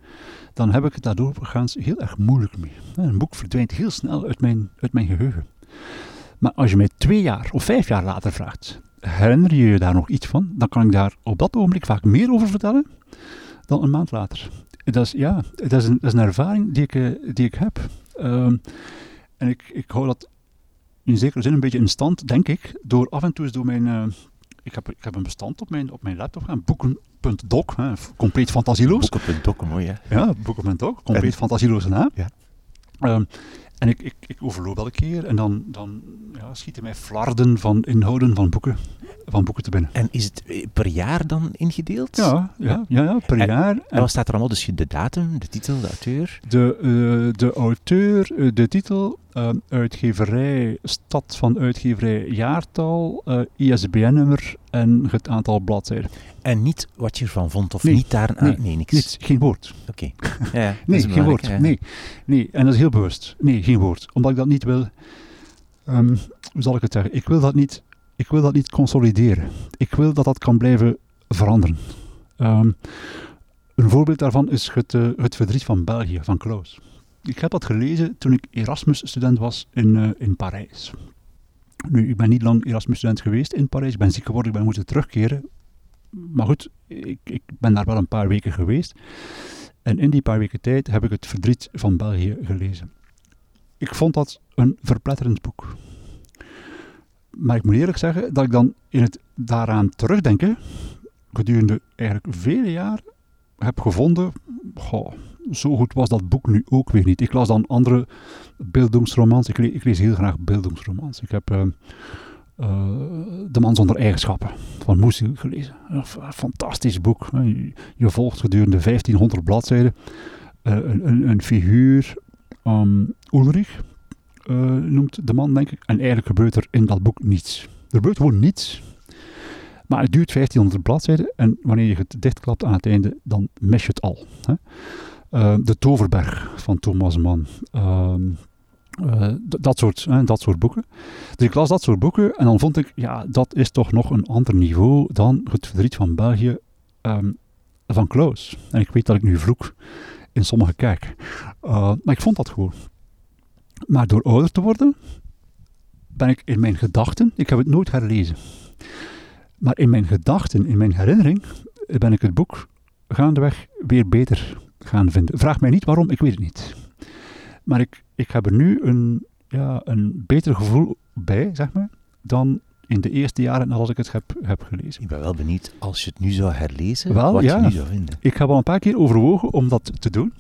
dan heb ik het daardoor doorgaans heel erg moeilijk mee. Een boek verdwijnt heel snel uit mijn, uit mijn geheugen. Maar als je mij twee jaar of vijf jaar later vraagt, herinner je je daar nog iets van? Dan kan ik daar op dat ogenblik vaak meer over vertellen dan een maand later. Dat is, ja, dat is een, dat is een ervaring die ik, uh, die ik heb. Um, en ik, ik hou dat in zekere zin een beetje in stand, denk ik, door af en toe eens door mijn... Uh, ik, heb, ik heb een bestand op mijn, op mijn laptop gaan, boeken.doc, compleet fantasieloos. Boeken.doc, mooi hè? Ja, boeken.doc, compleet en, fantasieloze naam. Ja. Um, en ik, ik, ik overloop een keer en dan, dan ja, schieten mij flarden van inhouden van boeken, van boeken te binnen. En is het eh, per jaar dan ingedeeld? Ja, ja, ja, ja per en, jaar. En wat staat er allemaal? Dus de datum, de titel, de auteur? De, uh, de auteur, uh, de titel, uh, uitgeverij, stad van uitgeverij, jaartal, ISBN-nummer en het aantal bladzijden. En niet wat je ervan vond of nee, niet daar nee, nee, niks. niks. Geen woord. Oké. Okay. Ja, nee, geen woord. Nee, nee, en dat is heel bewust. Nee, geen woord. Omdat ik dat niet wil. Um, hoe zal ik het zeggen? Ik wil dat niet, ik wil dat niet consolideren. Ik wil dat dat kan blijven veranderen. Um, een voorbeeld daarvan is het, uh, het verdriet van België, van Klaus. Ik heb dat gelezen toen ik Erasmus-student was in, uh, in Parijs. Nu, ik ben niet lang Erasmus-student geweest in Parijs. Ik ben ziek geworden, ik ben moeten terugkeren maar goed, ik, ik, ben daar wel een paar weken geweest. En in die paar weken tijd heb ik het verdriet van België gelezen. Ik vond dat een verpletterend boek. Maar ik moet eerlijk zeggen dat ik dan in het daaraan terugdenken, gedurende eigenlijk vele jaar, heb gevonden, goh, zo goed was dat boek nu ook weer niet. Ik las dan andere beeldingsromans. Ik, le ik lees heel graag beeldingsromans. Ik heb... Uh, uh, De man zonder eigenschappen van Moesil gelezen. Een fantastisch boek. Je, je volgt gedurende 1500 bladzijden een, een, een, figuur, um, Ulrich noemt de man, denk ik. En eigenlijk gebeurt er in dat boek niets. Er gebeurt gewoon niets. Maar het duurt 1500 bladzijden en wanneer je het dichtklapt aan het einde, dan mis je het al. Hè? De Toverberg van Thomas Mann. Uh, dat, soort, uh, dat soort boeken. Dus ik las dat soort boeken en dan vond ik, ja, dat is toch nog een ander niveau dan het verdriet van België um, van Klaus. En ik weet dat ik nu vloek in sommige kerk. Uh, maar ik vond dat gewoon. Maar door ouder te worden, ben ik in mijn gedachten, ik heb het nooit herlezen, maar in mijn gedachten, in mijn herinnering, ben ik het boek gaandeweg weer beter gaan vinden. Vraag mij niet waarom, ik weet het niet. Maar ik, ik heb er nu een, ja, een beter gevoel bij, zeg maar, dan in de eerste jaren nadat ik het heb, heb gelezen. Ik ben wel benieuwd, als je het nu zou herlezen, wel, wat ja, je nu zou vinden. Ik heb al een paar keer overwogen om dat te doen.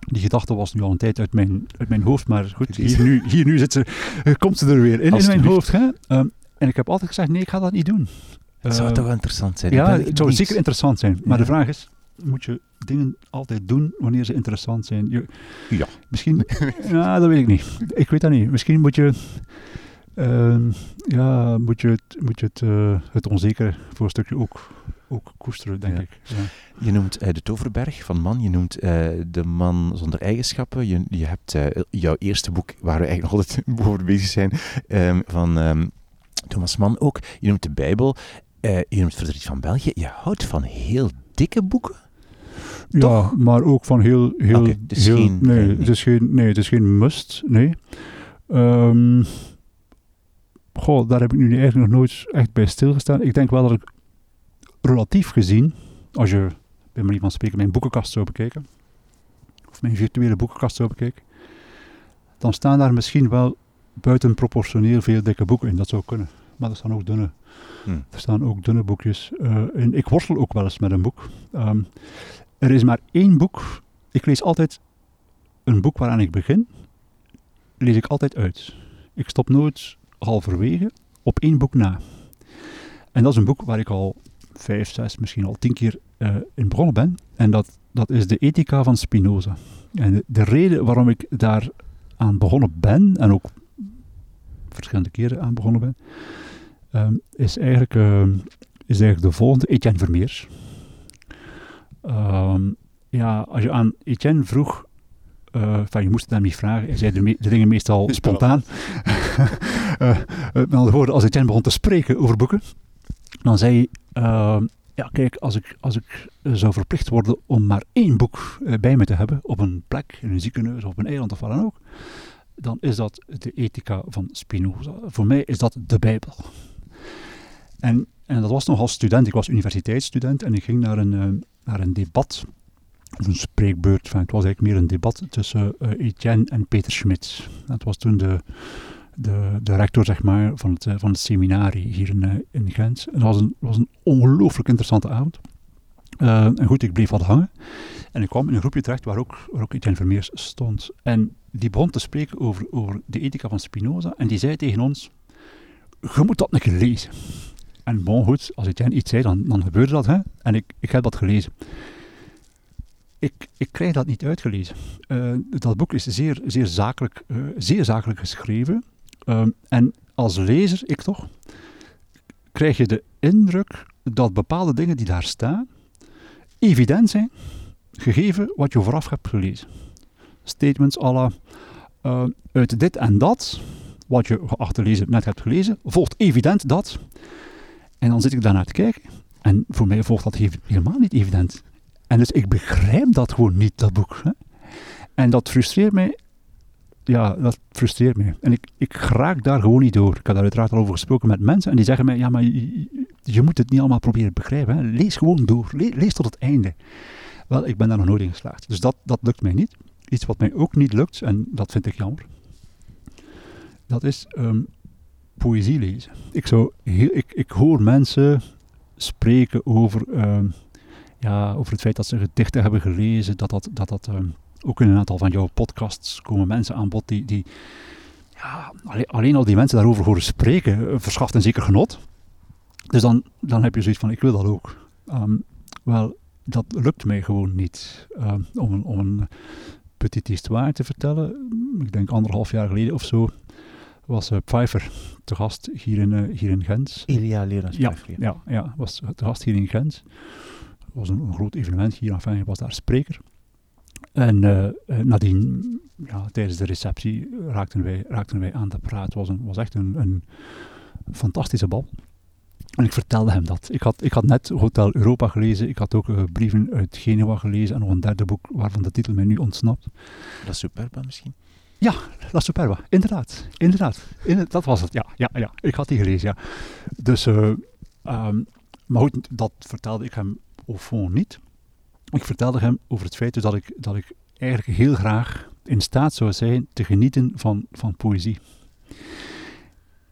Die gedachte was nu al een tijd uit mijn, uit mijn hoofd, maar goed, hier nu, hier nu zit ze, komt ze er weer in, in mijn hoofd. Hè? Um, en ik heb altijd gezegd, nee, ik ga dat niet doen. Het zou Uh, toch wel interessant zijn? Ja, het zou niet- zeker interessant zijn. Maar Ja. de vraag is, moet je dingen altijd doen wanneer ze interessant zijn? Je, Ja. Misschien, ja, dat weet ik niet. Ik weet dat niet. Misschien moet je, ehm, ja, moet je, het, moet je het, eh, het onzekere voor een stukje ook, ook koesteren, denk Ja. ik. Ja. Je noemt eh, de Toverberg van Man, je noemt eh, de man zonder eigenschappen. Je, je hebt jouw eerste boek, waar we eigenlijk nog altijd over bezig zijn, ehm, van ehm, Thomas Mann ook. Je noemt de Bijbel, je noemt Verdriet van België. Je houdt van heel dikke boeken. Ja, Toch? maar ook van heel... heel, Oké, het is heel geen- nee, geen- het is geen, nee, het is geen must, nee. Ehm, goh, daar heb ik nu eigenlijk nog nooit echt bij stilgestaan. Ik denk wel dat ik relatief gezien, als je bij manier van spreken mijn boekenkast zou bekijken, of mijn virtuele boekenkast zou bekijken, dan staan daar misschien wel buitenproportioneel veel dikke boeken in. Dat zou kunnen. Maar er staan ook dunne Hm. er staan ook dunne boekjes eh, in. Ik worstel ook wel eens met een boek. Ehm, er is maar één boek. Ik lees altijd een boek waaraan ik begin, lees ik altijd uit. Ik stop nooit halverwege op één boek na. En dat is een boek waar ik al vijf, zes, misschien al tien keer eh, in begonnen ben. En dat, dat is de Ethica van Spinoza. En de, de reden waarom ik daar aan begonnen ben, en ook verschillende keren aan begonnen ben, ehm, is, eigenlijk, ehm, is eigenlijk de volgende. Etienne Vermeers. Ehm, ja, als je aan Etienne vroeg, eh, van, je moest het hem niet vragen, hij zei de, me- de dingen meestal spontaan. Eh, met andere woorden, als Etienne begon te spreken over boeken, dan zei hij, ehm, ja, kijk, als ik, als ik zou verplicht worden om maar één boek bij me te hebben, op een plek, in een ziekenhuis, of op een eiland of wat dan ook, dan is dat de ethica van Spinoza. Voor mij is dat de Bijbel. En, en dat was nog als student, ik was universiteitsstudent en ik ging naar een, naar een debat of een spreekbeurt. Enfin, het was eigenlijk meer een debat tussen uh, Etienne en Peter Schmidt. Dat was toen de, de, de rector zeg maar, van, het, uh, van het seminarie hier in, uh, in Gent. Het was een, was een ongelooflijk interessante avond. en goed, ik bleef wat hangen. En ik kwam in een groepje terecht waar ook, waar ook Etienne Vermeers stond. En die begon te spreken over, over de ethica van Spinoza. En die zei tegen ons, je moet dat een lezen. En bon, goed, als Etienne iets zei, dan, dan gebeurde dat. Hè? En ik, ik heb dat gelezen ik, ik krijg dat niet uitgelezen. Uh, dat boek is zeer, zeer, zakelijk, uh, zeer zakelijk geschreven. Uh, en als lezer, ik toch, krijg je de indruk dat bepaalde dingen die daar staan evident zijn, gegeven wat je vooraf hebt gelezen. Statements alle uit dit en dat, wat je geachte lezer net hebt gelezen, volgt evident dat. En dan zit ik daarnaar te kijken. En voor mij volgt dat helemaal niet evident. En dus ik begrijp dat gewoon niet, dat boek. Hè? En dat frustreert mij. Ja, dat frustreert mij. En ik, ik raak daar gewoon niet door. Ik heb daar uiteraard al over gesproken met mensen en die zeggen mij, ja, maar je, je moet het niet allemaal proberen te begrijpen. Hè? Lees gewoon door. lees tot het einde. Wel, ik ben daar nog nooit in geslaagd. Dus dat, dat lukt mij niet. Iets wat mij ook niet lukt, en dat vind ik jammer, dat is um, poëzie lezen. Ik, zou heel, ik, ik hoor mensen spreken over... Um, ja, over het feit dat ze gedichten hebben gelezen, dat dat, dat, dat um, ook in een aantal van jouw podcasts komen mensen aan bod die, die ja, alleen, al die mensen daarover horen spreken, uh, verschaft een zeker genot. Dus dan, dan heb je zoiets van, ik wil dat ook. Um, wel, dat lukt mij gewoon niet. Om, een, om een petit histoire te vertellen, ik denk anderhalf jaar geleden of zo, was uh, Pfeiffer te gast hier in, uh, hier in Gent. Elia Lerens ja, ja, ja, was te gast hier in Gent was een, een, groot evenement hier. Enfin, hij was daar spreker. En uh, nadien, ja, tijdens de receptie, raakten wij, raakten wij aan de praat. Het was, een, was echt een, een fantastische bal. En ik vertelde hem dat. Ik had, ik had net Hotel Europa gelezen. Ik had ook uh, brieven uit Genua gelezen. En nog een derde boek waarvan de titel mij nu ontsnapt. La Superba misschien? Ja, La Superba. Inderdaad. Inderdaad. In, dat was het. Ja, ja, ja. Ik had die gelezen, ja. Dus, uh, um, maar goed, dat vertelde ik hem au fond niet. Ik vertelde hem over het feit dat ik, dat ik eigenlijk heel graag in staat zou zijn te genieten van, van poëzie.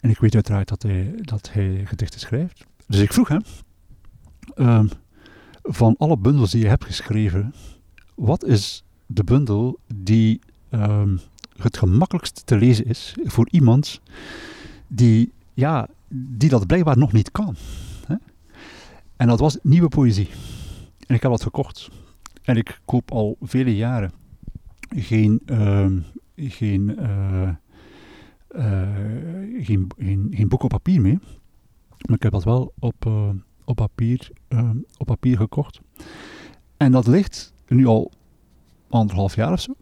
En ik weet uiteraard dat hij, dat hij gedichten schrijft. Dus ik vroeg hem, uh, van alle bundels die je hebt geschreven, wat is de bundel die uh, het gemakkelijkst te lezen is voor iemand die, ja, die dat blijkbaar nog niet kan? En dat was nieuwe poëzie. En ik heb dat gekocht. En ik koop al vele jaren geen, uh, geen, geen, geen, boek op papier mee. Maar ik heb dat wel op, eh, op, papier, ehm, op papier gekocht. En dat ligt nu al anderhalf jaar of zo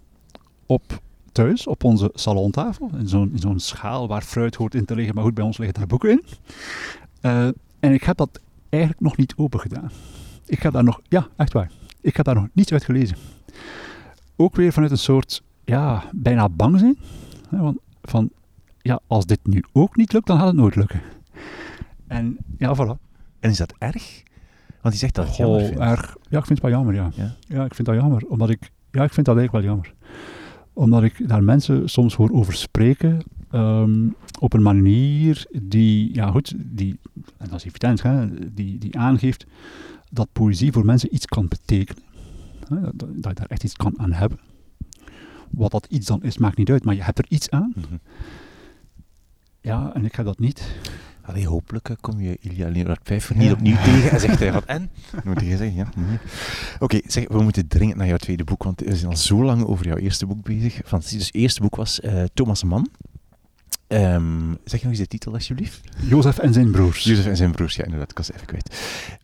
op thuis, op onze salontafel. In zo'n zo'n schaal waar fruit hoort in te liggen, maar goed, bij ons liggen daar boeken in. en ik heb dat eigenlijk nog niet open gedaan. Ik heb daar nog, ja, echt waar. Ik heb daar nog niets uit gelezen. Ook weer vanuit een soort, ja, bijna bang zijn. Van, van, ja, als dit nu ook niet lukt, dan gaat het nooit lukken. En ja, voilà. En is dat erg? Want je zegt dat jammer vindt. erg. Ja, ik vind het wel jammer, ja. ja. Ja, ik vind dat jammer. Omdat ik, ja, ik vind dat eigenlijk wel jammer. Omdat ik daar mensen soms hoor over spreken um, op een manier die, ja goed, die, en dat is evident, hè, die, die aangeeft dat poëzie voor mensen iets kan betekenen. Hè, dat, dat, je daar echt iets kan aan hebben. Wat dat iets dan is, maakt niet uit, maar je hebt er iets aan. Mm -hmm. Ja, en ik heb dat niet. Allee, hopelijk eh, kom je Ilja Leonard Pfeiffer niet ja. opnieuw tegen en zegt hij wat en? Moet je zeggen, ja. Nee. Oké, okay, we moeten dringend naar jouw tweede boek, want we zijn al zo lang over jouw eerste boek bezig. Dus het eerste boek was uh, Thomas Mann. Um, zeg nog eens de titel, alsjeblieft. Jozef en zijn broers. Jozef en zijn broers, ja, inderdaad, ik was even kwijt.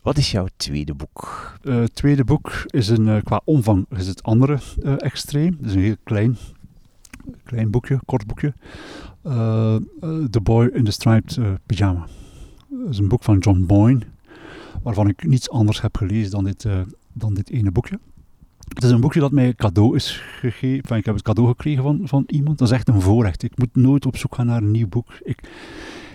Wat is jouw tweede boek? Het uh, tweede boek is een, uh, qua omvang is het andere uh, extreem. Het is een heel klein, klein boekje, kort boekje. The Boy in the Striped Pyjama. Dat is een boek van John Boyne. waarvan ik niets anders heb gelezen dan dit, dan dit ene boekje. Het is een boekje dat mij cadeau is gegeven. ik heb het cadeau gekregen van, van iemand. Dat is echt een voorrecht. Ik moet nooit op zoek gaan naar een nieuw boek. Ik,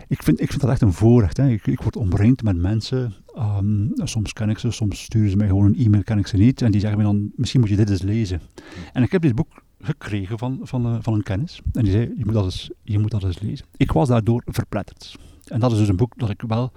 ik, vind, ik vind dat echt een voorrecht. Hè. Ik, ik word omringd met mensen. Um, soms ken ik ze, soms sturen ze mij gewoon een e-mail, ken ik ze niet. En die zeggen me dan, misschien moet je dit eens lezen. En ik heb dit boek gekregen van, van, uh, van een kennis. En die zei, je moet, dat eens, je moet dat eens lezen. Ik was daardoor verpletterd. En dat is dus een boek dat ik wel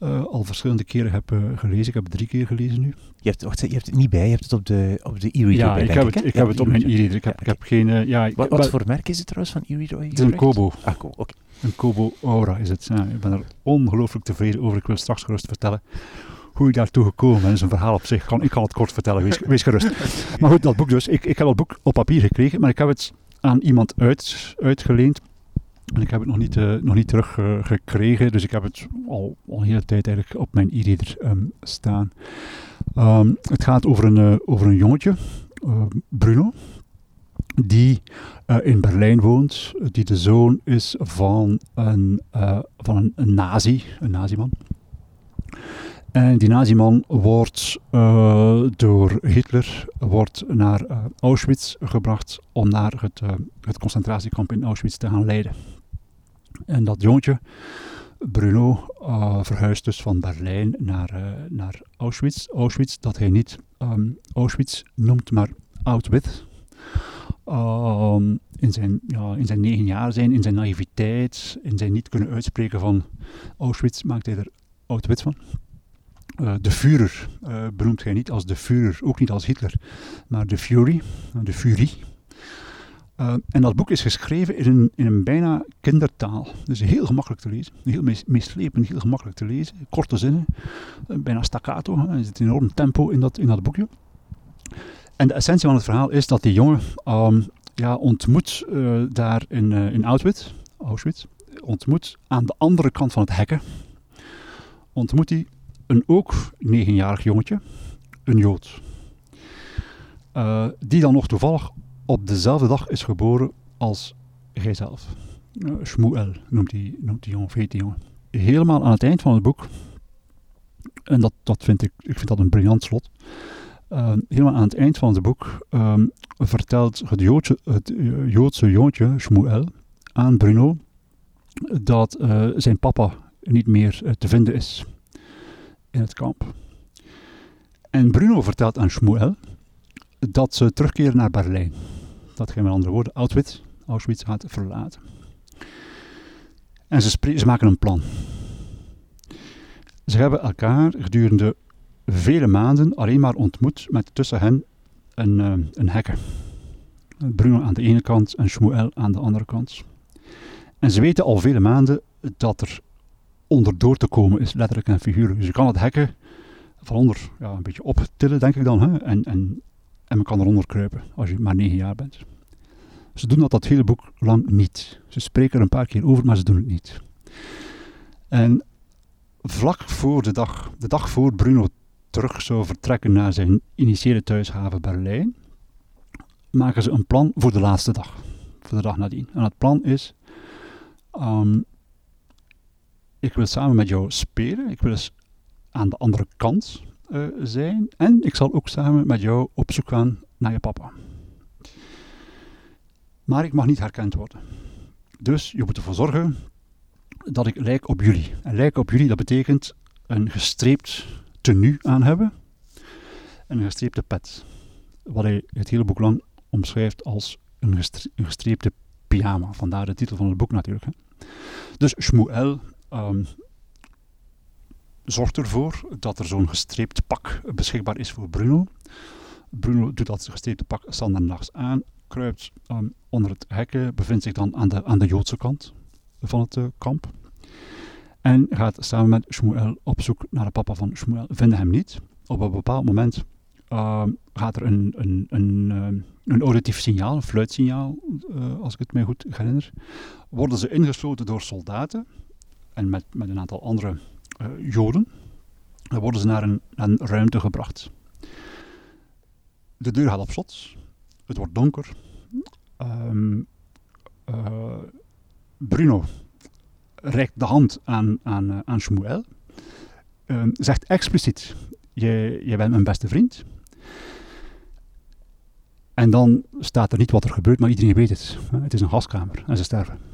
uh, al verschillende keren heb uh, gelezen. Ik heb het drie keer gelezen nu. Je hebt, wacht, je hebt het niet bij, je hebt het op de, op de e-reader Ja, ik heb het, ik heb het op mijn e-reader. Ik heb, ik heb geen... Uh, ja, wat, wat voor merk is het trouwens van e-reader? Het is een Kobo. Ah, cool. Een Kobo Aura is het. Ja, ik ben er ongelooflijk tevreden over. Ik wil straks gerust vertellen hoe ik daartoe gekomen ben. Is een verhaal op zich. Ik kan het kort vertellen, wees, gerust. Maar goed, dat boek dus. Ik, ik heb dat boek op papier gekregen, maar ik heb het aan iemand uit, uitgeleend. En ik heb het nog niet, uh, nog niet teruggekregen, uh, dus ik heb het al, al een hele tijd eigenlijk op mijn e-reader um, staan. Um, het gaat over een, uh, over een jongetje, Bruno, die in Berlijn woont, die de zoon is van een, van een, een nazi, een naziman. En die naziman wordt uh, door Hitler wordt naar uh, Auschwitz gebracht om naar het, uh, het concentratiekamp in Auschwitz te gaan leiden. En dat jongetje, Bruno, verhuist dus van Berlijn naar, naar Auschwitz. Auschwitz dat hij niet um, Auschwitz noemt, maar Auschwitz. Um, in, zijn, ja, in zijn negen jaar zijn, in zijn naïviteit, in zijn niet kunnen uitspreken van Auschwitz, maakt hij er Auschwitz van. Uh, de uh, benoemt hij niet als de Führer, ook niet als Hitler, maar de Fury, de Fury. En dat boek is geschreven in een, in een bijna kindertaal. Dus heel gemakkelijk te lezen, heel mees, meeslepend, heel gemakkelijk te lezen. Korte zinnen, bijna staccato, er zit een enorm tempo in dat, in dat boekje. En de essentie van het verhaal is dat die jongen um, ja, ontmoet daar in, in Auschwitz, Auschwitz, ontmoet aan de andere kant van het hekken, ontmoet hij een ook negenjarig jongetje, een Jood, uh, die dan nog toevallig op dezelfde dag is geboren als jijzelf. Uh, Shmuel noemt die, noemt die jongen, heet die jongen. Helemaal aan het eind van het boek, en dat, dat vind ik, ik vind dat een briljant slot, uh, helemaal aan het eind van het boek um, vertelt het Joodse jongetje, Shmuel, aan Bruno, dat zijn papa niet meer te vinden is in het kamp. En Bruno vertelt aan Shmuel dat ze terugkeren naar Berlijn. Dat geen met andere woorden Auschwitz, Auschwitz gaat verlaten. En ze, ze maken een plan. Ze hebben elkaar gedurende vele maanden alleen maar ontmoet met tussen hen een, uh, een hekker. Bruno aan de ene kant en Shmuel aan de andere kant. En ze weten al vele maanden dat er onder door te komen is, letterlijk en figuurlijk. Dus je kan het hekken van onder ja, een beetje optillen, denk ik dan. Hè? En, en, en men kan eronder kruipen als je maar negen jaar bent. Ze doen dat dat hele boek lang niet. Ze spreken er een paar keer over, maar ze doen het niet. En vlak voor de dag, de dag voor Bruno terug zou vertrekken naar zijn initiële thuishaven Berlijn, maken ze een plan voor de laatste dag. Voor de dag nadien. En het plan is, um, ik wil samen met jou spelen. Ik wil eens aan de andere kant uh, zijn. En ik zal ook samen met jou op zoek gaan naar je papa. Maar ik mag niet herkend worden. Dus je moet ervoor zorgen dat ik lijk op jullie. En lijken op jullie, dat betekent een gestreept tenue aan hebben. En een gestreepte pet. Wat hij het hele boek lang omschrijft als een, gestreepte pyjama. Vandaar de titel van het boek natuurlijk. Dus Shmuel um, zorgt ervoor dat er zo'n gestreept pak beschikbaar is voor Bruno. Bruno doet dat gestreepte pak standaardnachts aan, kruipt um, onder het hekken, bevindt zich dan aan de, aan de Joodse kant van het uh, kamp. En gaat samen met Shmuel op zoek naar de papa van Shmuel. Vinden hem niet. Op een bepaald moment uh, gaat er een, een, een, een auditief signaal, een fluitsignaal, uh, als ik het mij goed herinner. Worden ze ingesloten door soldaten en met, met een aantal andere uh, Joden. Worden ze naar een, een ruimte gebracht. De deur gaat op slot. Het wordt donker. Um, uh, Bruno reikt de hand aan, aan, uh, aan Shmuel. ehm, zegt expliciet, je, je bent mijn beste vriend. En dan staat er niet wat er gebeurt, maar iedereen weet het. Het is een gaskamer en ze sterven.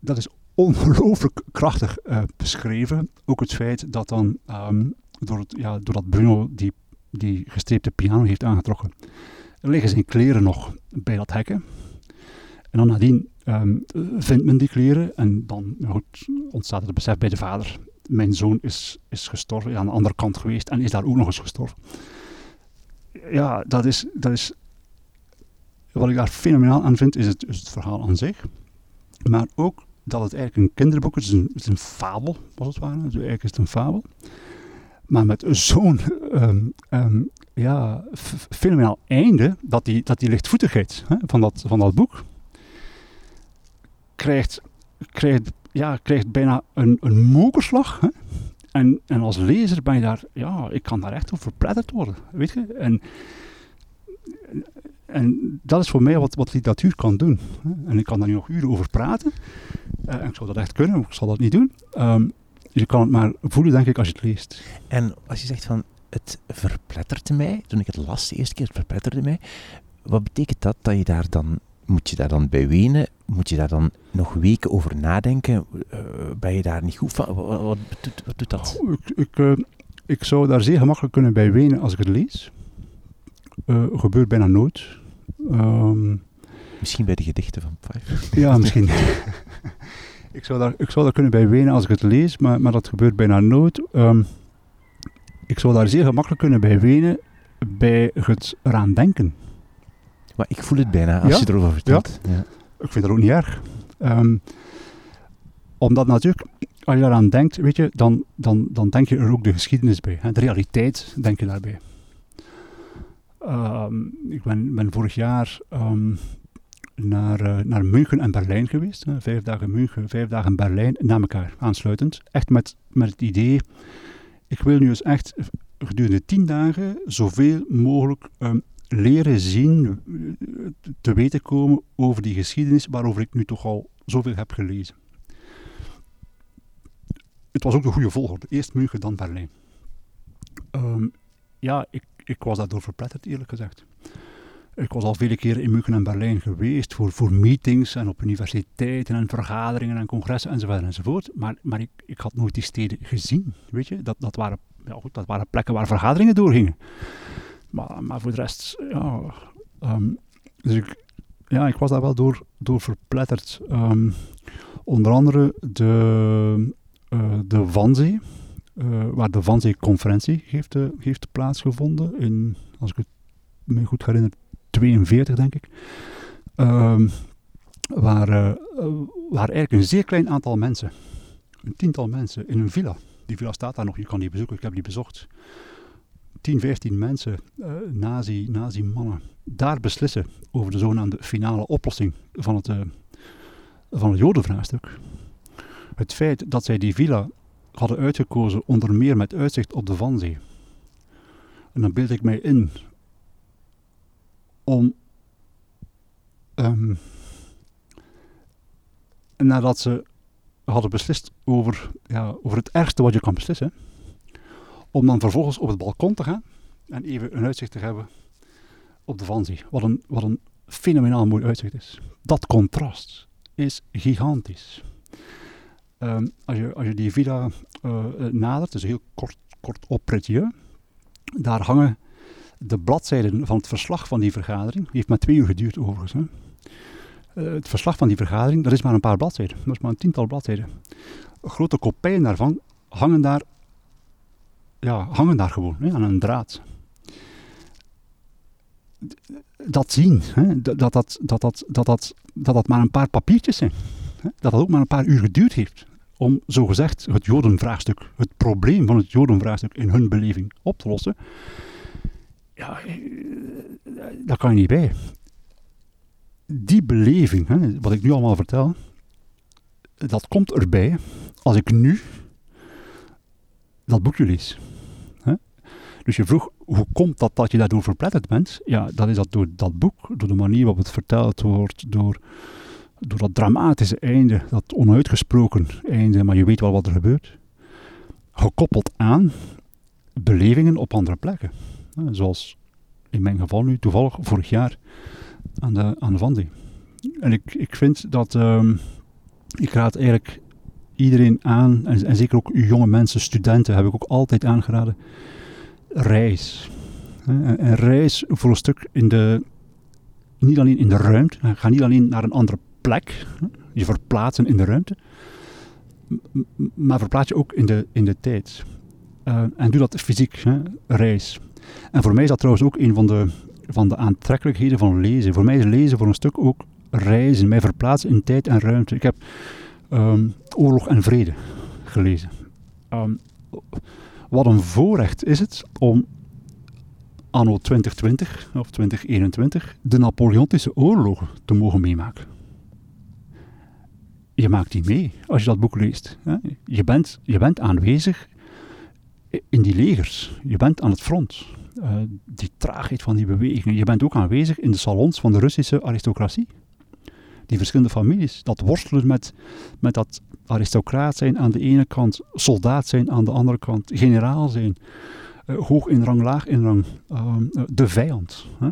Dat is ongelooflijk krachtig uh, beschreven. Ook het feit dat dan, um, door het, doordat Bruno die, die gestreepte piano heeft aangetrokken, liggen zijn kleren nog bij dat hekken. En dan nadien um, vindt men die kleren en dan goed, ontstaat het besef bij de vader. Mijn zoon is, is gestorven, aan de andere kant geweest en is daar ook nog eens gestorven. Ja, dat is, dat is wat ik daar fenomenaal aan vind, is het, is het verhaal aan zich. Maar ook dat het eigenlijk een kinderboek is. Het is een, fabel, was het ware. Dus eigenlijk is het een fabel. Maar met zo'n um, um, ja, fenomenaal einde, dat die, dat die lichtvoetigheid hè, van, dat, van dat boek krijgt, krijgt, ja, krijgt bijna een, een mokerslag. Hè. En, en als lezer ben je daar, ja, ik kan daar echt over verpletterd worden, weet je. En, en dat is voor mij wat, wat literatuur kan doen. En ik kan daar nu nog uren over praten. Uh, en ik zou dat echt kunnen, ik zal dat niet doen. Um, je kan het maar voelen, denk ik, als je het leest. En als je zegt van, het verpletterde mij, toen ik het las de eerste keer, het verpletterde mij. Wat betekent dat, dat je daar dan, moet je daar dan bij wenen? Moet je daar dan nog weken over nadenken? Uh, ben je daar niet goed van? Wat, wat, doet, wat doet, dat? Oh, ik, ik, uh, ik zou daar zeer gemakkelijk kunnen bij wenen als ik het lees. Uh, gebeurt bijna nooit. Um, misschien bij de gedichten van Pfeiffer. Ja, misschien. ik, zou daar, ik zou daar kunnen bij wenen als ik het lees, maar, maar dat gebeurt bijna nooit. Um, ik zou daar zeer gemakkelijk kunnen bij wenen bij het eraan denken. Maar ik voel het bijna als ja? je erover vertelt. Ja. ja. Ik vind dat ook niet erg. Um, omdat natuurlijk, als je daaraan denkt, weet je, dan, dan, dan denk je er ook de geschiedenis bij. Hè? De realiteit denk je daarbij. Um, ik ben, vorig jaar um, naar, uh, naar München en Berlijn geweest. Vijf dagen München, vijf dagen Berlijn, na elkaar aansluitend. Echt met, met het idee, ik wil nu eens echt gedurende tien dagen zoveel mogelijk um, leren zien, te weten komen over die geschiedenis waarover ik nu toch al zoveel heb gelezen. Het was ook de goede volgorde. Eerst München, dan Berlijn. Ja, ik, ik was daardoor verpletterd, eerlijk gezegd. Ik was al vele keren in München en Berlijn geweest voor, voor meetings en op universiteiten en vergaderingen en congressen enzovoort enzovoort. Maar, maar ik, ik had nooit die steden gezien, weet je. Dat, dat, waren, ja goed, dat waren plekken waar vergaderingen doorgingen. Maar, maar voor de rest, ja... Um, dus ik, ja, ik was daar wel door, door verpletterd. Um, onder andere de, uh, de Wannsee, uh, waar de Wannsee-conferentie heeft, uh, heeft plaatsgevonden in, als ik het me goed herinner, 42 denk ik. Um, waar, uh, waar eigenlijk een zeer klein aantal mensen, een tiental mensen, in een villa. Die villa staat daar nog, je kan die bezoeken, ik heb die bezocht. 10, 15 mensen, nazi, nazi-mannen, daar beslissen over de zogenaamde finale oplossing van het, van het jodenvraagstuk. Het feit dat zij die villa hadden uitgekozen onder meer met uitzicht op de Vanzee. En dan beeld ik mij in om um, nadat ze hadden beslist over, ja, over het ergste wat je kan beslissen, om dan vervolgens op het balkon te gaan en even een uitzicht te hebben op de Vanzee. Wat een, wat een fenomenaal mooi uitzicht is. Dat contrast is gigantisch. Um, als, je, als je die villa uh, nadert, dus heel kort, kort opritje, daar hangen de bladzijden van het verslag van die vergadering. Die heeft maar twee uur geduurd overigens. Hè. Uh, het verslag van die vergadering, dat is maar een paar bladzijden. Dat is maar een tiental bladzijden. Grote kopijen daarvan hangen daar, ja, hangen daar gewoon hè, aan een draad. Dat zien, hè, dat, dat, dat, dat, dat, dat, dat maar een paar papiertjes zijn. Dat dat ook maar een paar uur geduurd heeft om zogezegd het Jodenvraagstuk, het probleem van het Jodenvraagstuk in hun beleving op te lossen. Ja, daar kan je niet bij. Die beleving, hè, wat ik nu allemaal vertel, dat komt erbij als ik nu dat boekje lees. Hè? Dus je vroeg, hoe komt dat dat je daardoor verpletterd bent? Ja, dat is dat door dat boek, door de manier waarop het verteld wordt, door, door dat dramatische einde, dat onuitgesproken einde, maar je weet wel wat er gebeurt. gekoppeld aan belevingen op andere plekken. zoals in mijn geval nu toevallig vorig jaar aan de, aan de. En ik, ik vind dat, um, ik raad eigenlijk iedereen aan, en, en, zeker ook jonge mensen, studenten, heb ik ook altijd aangeraden, reis. Een reis voor een stuk in de, niet alleen in de ruimte, ga niet alleen naar een andere plek, je verplaatsen in de ruimte, maar verplaats je ook in de, in de tijd. Uh, en doe dat fysiek, hè, reis. En voor mij is dat trouwens ook een van de, van de aantrekkelijkheden van lezen. Voor mij is lezen voor een stuk ook reizen, mij verplaatsen in tijd en ruimte. Ik heb um, Oorlog en Vrede gelezen. Um, wat een voorrecht is het om anno 2020 of 2021 de Napoleontische oorlogen te mogen meemaken. Je maakt die mee als je dat boek leest. Je, bent, je bent aanwezig in die legers. Je bent aan het front. Uh, die traagheid van die bewegingen. Je bent ook aanwezig in de salons van de Russische aristocratie. Die verschillende families. Dat worstelen met, met dat aristocraat zijn aan de ene kant, soldaat zijn aan de andere kant, generaal zijn. Uh, hoog in rang, laag in rang. Uh, de vijand. Hè?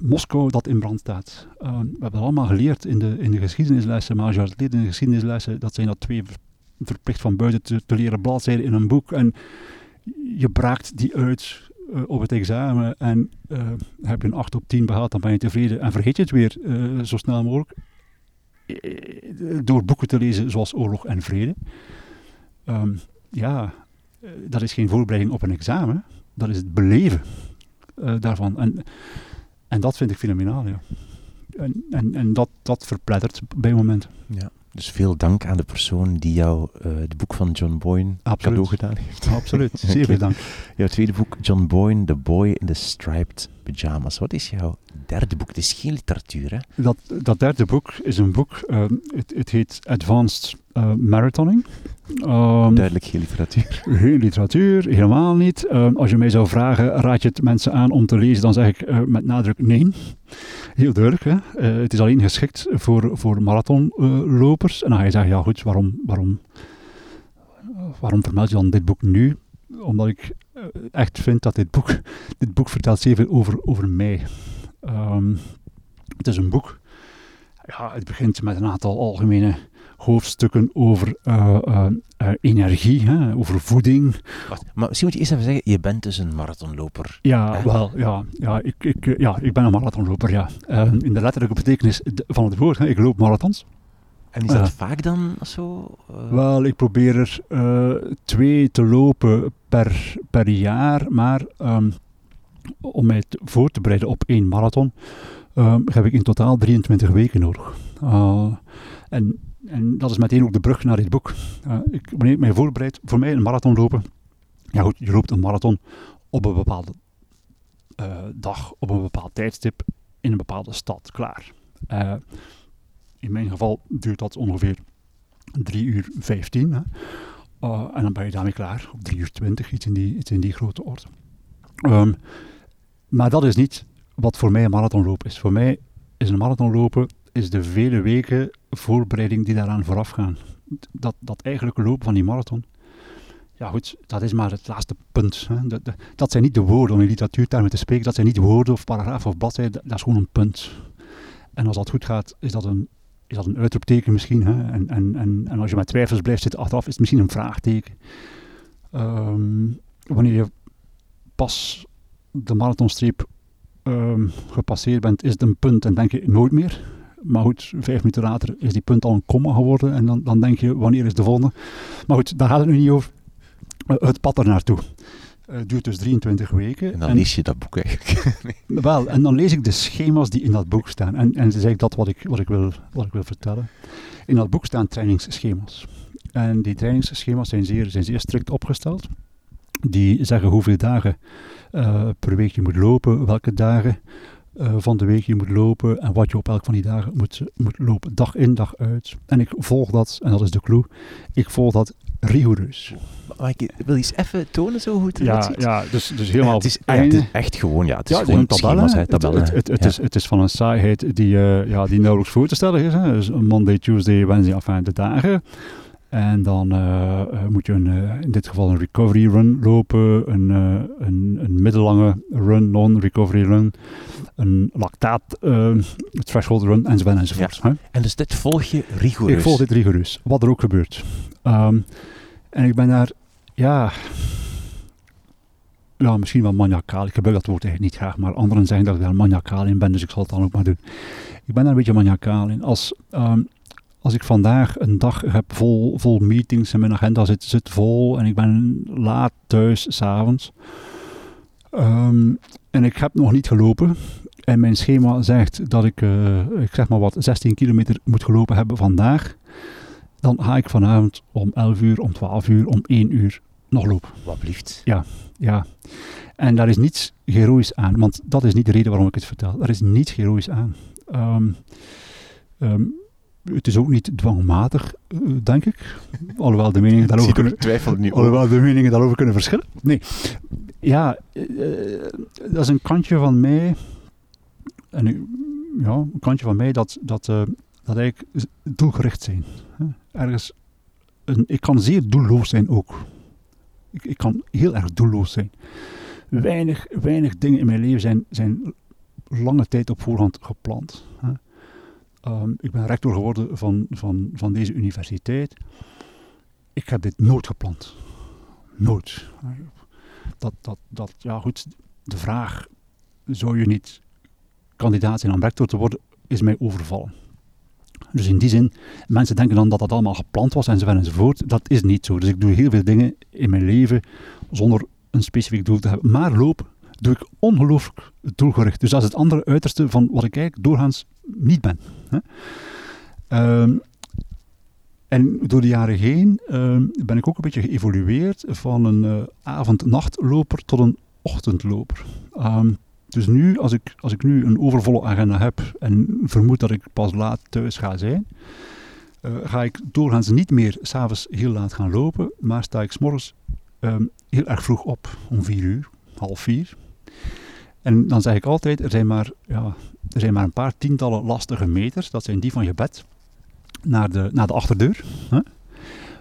Moskou dat in brand staat. we hebben allemaal geleerd in de, in de geschiedenislessen, maar als je het leert in de geschiedenislessen, dat zijn dat twee verplicht van buiten te, leren bladzijden in een boek. En je braakt die uit uh, op het examen en heb je een 8 op 10 behaald, dan ben je tevreden en vergeet je het weer zo snel mogelijk. Door boeken te lezen zoals Oorlog en Vrede. Um, ja, dat is geen voorbereiding op een examen, dat is het beleven daarvan. En, en dat vind ik fenomenaal, ja. En, en, en dat, dat verplettert bij momenten. Ja. Dus veel dank aan de persoon die jou uh, het boek van John Boyne Absoluut. cadeau gedaan heeft. Absoluut, zeer veel dank. Jouw tweede boek, John Boyne, The Boy in the Striped Pyjamas. Wat is jouw derde boek? Het is geen literatuur, hè? Dat, dat derde boek is een boek, uh, het, het heet Advanced uh, Marathoning. Um, Duidelijk geen literatuur. Geen literatuur, helemaal niet. Um, als je mij zou vragen, raad je het mensen aan om te lezen, dan zeg ik uh, met nadruk nee. Heel duidelijk. Hè? Uh, het is alleen geschikt voor, voor marathonlopers. en dan ga je zeggen, ja goed, waarom, waarom, waarom vermeld je dan dit boek nu? Omdat ik echt vind dat dit boek, dit boek vertelt zeer veel over, over mij. Um, het is een boek, ja, het begint met een aantal algemene hoofdstukken over uh, uh, uh, energie, hè, over voeding. Wacht, maar misschien moet je eerst even zeggen, je bent dus een marathonloper. Ja, hè? wel, ja, ja, ik, ik, ja, ik ben een marathonloper, ja. in de letterlijke betekenis van het woord, hè, ik loop marathons. En is dat vaak dan zo? Wel, ik probeer er twee te lopen per, per jaar, maar um, om mij voor te bereiden op één marathon, um, heb ik in totaal 23 weken nodig. en en dat is meteen ook de brug naar dit boek. Uh, ik, wanneer ik mij voorbereid, voor mij een marathon lopen. Ja goed, je loopt een marathon op een bepaalde uh, dag, op een bepaald tijdstip, in een bepaalde stad. Klaar. Uh, in mijn geval duurt dat ongeveer 3 uur 15. Hè. en dan ben je daarmee klaar, op 3 uur 20, iets in die, in die grote orde. Um, maar dat is niet wat voor mij een marathonloop is. Voor mij is een marathonlopen is de vele weken voorbereiding die daaraan vooraf gaan. Dat, dat eigenlijk lopen van die marathon, ja goed, dat is maar het laatste punt. Hè. Dat, zijn niet de woorden om in literatuurtermen te spreken, dat zijn niet woorden of paragrafen of bladzijden, dat, is gewoon een punt. En als dat goed gaat, is dat een, is dat een uitroepteken misschien. Hè. En, en, en, en als je met twijfels blijft zitten achteraf, is het misschien een vraagteken. Um, wanneer je pas de marathonstreep um, gepasseerd bent, is het een punt en denk je nooit meer. Maar goed, vijf minuten later is die punt al een komma geworden. En dan, dan denk je, wanneer is de volgende? Maar goed, daar gaat het nu niet over. Uh, het pad er naartoe. Het uh, duurt dus 23 weken. En dan lees je dat boek eigenlijk. Wel, en dan lees ik de schema's die in dat boek staan. En, en is eigenlijk dat wat ik, wat, ik wil, wat ik wil vertellen. In dat boek staan trainingsschema's. En die trainingsschema's zijn zeer, zijn zeer strikt opgesteld. Die zeggen hoeveel dagen uh, per week je moet lopen, welke dagen, uh, van de week je moet lopen en wat je op elk van die dagen moet, moet lopen, dag in, dag uit. En ik volg dat, en dat is de clue, ik volg dat rigoureus. Maar ik wil je eens even tonen zo hoe het eruit ja, ziet? Ja, dus, dus helemaal ja, het, is, het echt gewoon, ja, het is ja, gewoon tabellen. Schema's, tabellen. Het, het, het, ja. is, het is van een saaiheid die, uh, ja, die nauwelijks voor te stellen is. Hè. Dus Monday, Tuesday, Wednesday, enfin de dagen. En dan uh, moet je een, uh, in dit geval een recovery run lopen, een, een, een middellange run, non-recovery run, een lactaat threshold run enzovoort. enzovoort ja. En dus dit volg je rigoureus? Ik volg dit rigoureus, wat er ook gebeurt. Um, en ik ben daar, ja, ja, misschien wel maniacaal. Ik gebruik dat woord eigenlijk niet graag, maar anderen zeggen dat ik daar maniacaal in ben, dus ik zal het dan ook maar doen. Ik ben daar een beetje maniacaal in. Als, um, als ik vandaag een dag heb vol, vol meetings en mijn agenda zit, zit vol en ik ben laat thuis, s'avonds, um, en ik heb nog niet gelopen, en mijn schema zegt dat ik, uh, ik zeg maar wat, 16 kilometer moet gelopen hebben vandaag, dan ga ik vanavond om 11 uur, om 12 uur, om 1 uur nog lopen. Wat blieft. Ja, ja. En daar is niets heroïs aan, want dat is niet de reden waarom ik het vertel. Er is niets heroïs aan. Um, um, het is ook niet dwangmatig, uh, denk ik. Alhoewel de meningen daarover kunnen, twijfel niet alhoewel de meningen daarover kunnen verschillen. Nee, ja, uh, dat is een kantje van mij. En ja, een kantje van mij dat, dat, uh, dat eigenlijk doelgericht zijn. Ergens, een, ik kan zeer doelloos zijn ook. Ik, ik kan heel erg doelloos zijn. Weinig, weinig dingen in mijn leven zijn, zijn lange tijd op voorhand gepland. Um, ik ben rector geworden van, van, van deze universiteit. Ik heb dit nooit gepland. Nooit. Dat, dat, dat, ja goed, de vraag, zou je niet kandidaat zijn om rector te worden, is mij overvallen. Dus in die zin, mensen denken dan dat dat allemaal gepland was enzovoort enzovoort. Dat is niet zo. Dus ik doe heel veel dingen in mijn leven zonder een specifiek doel te hebben. Maar lopen doe ik ongelooflijk doelgericht. Dus dat is het andere uiterste van wat ik eigenlijk doorgaans niet ben. Hè. Um, en door de jaren heen um, ben ik ook een beetje geëvolueerd van een uh, avond-nachtloper tot een ochtendloper. Um, dus nu, als ik, als ik nu een overvolle agenda heb en vermoed dat ik pas laat thuis ga zijn, uh, ga ik doorgaans niet meer s'avonds heel laat gaan lopen, maar sta ik s'morgens um, heel erg vroeg op, om vier uur, half vier. En dan zeg ik altijd, er zijn maar, ja, er zijn maar een paar tientallen lastige meters, dat zijn die van je bed, naar de, naar de achterdeur. Hè?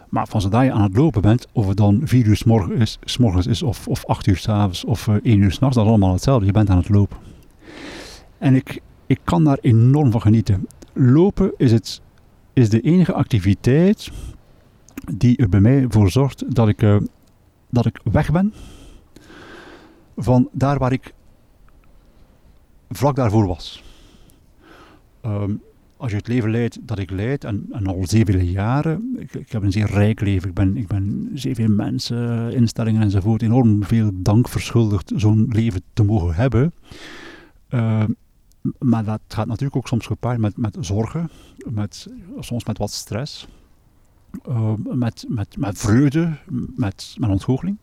Maar van zodra je aan het lopen bent, of het dan vier uur s is, s morgens is of, of acht uur s'avonds of uh, één uur s'nachts, dat is allemaal hetzelfde. Je bent aan het lopen. En ik, ik kan daar enorm van genieten. Lopen is, het, is de enige activiteit die er bij mij voor zorgt dat ik, uh, dat ik weg ben van daar waar ik vlak daarvoor was. Um, als je het leven leidt dat ik leid, en, al zoveel jaren, ik, heb een zeer rijk leven, ik ben, ik ben zeer mensen, instellingen enzovoort, enorm veel dank verschuldigd zo'n leven te mogen hebben. Uh, maar dat gaat natuurlijk ook soms gepaard met, met zorgen, met, soms met wat stress, uh, met, met, met vreugde, met, met ontgoocheling.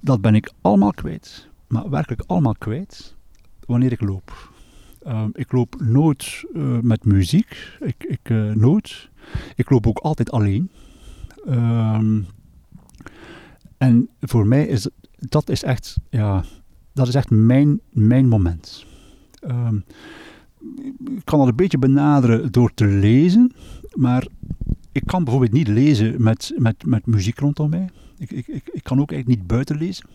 Dat ben ik allemaal kwijt, maar werkelijk allemaal kwijt, wanneer ik loop. Uh, ik loop nooit uh, met muziek. Ik, ik uh, nooit. Ik loop ook altijd alleen. Um, en voor mij is dat is echt, ja, dat is echt mijn, mijn moment. Um, ik kan dat een beetje benaderen door te lezen, maar ik kan bijvoorbeeld niet lezen met, met, met muziek rondom mij. Ik, ik, ik, ik kan ook eigenlijk niet buiten lezen.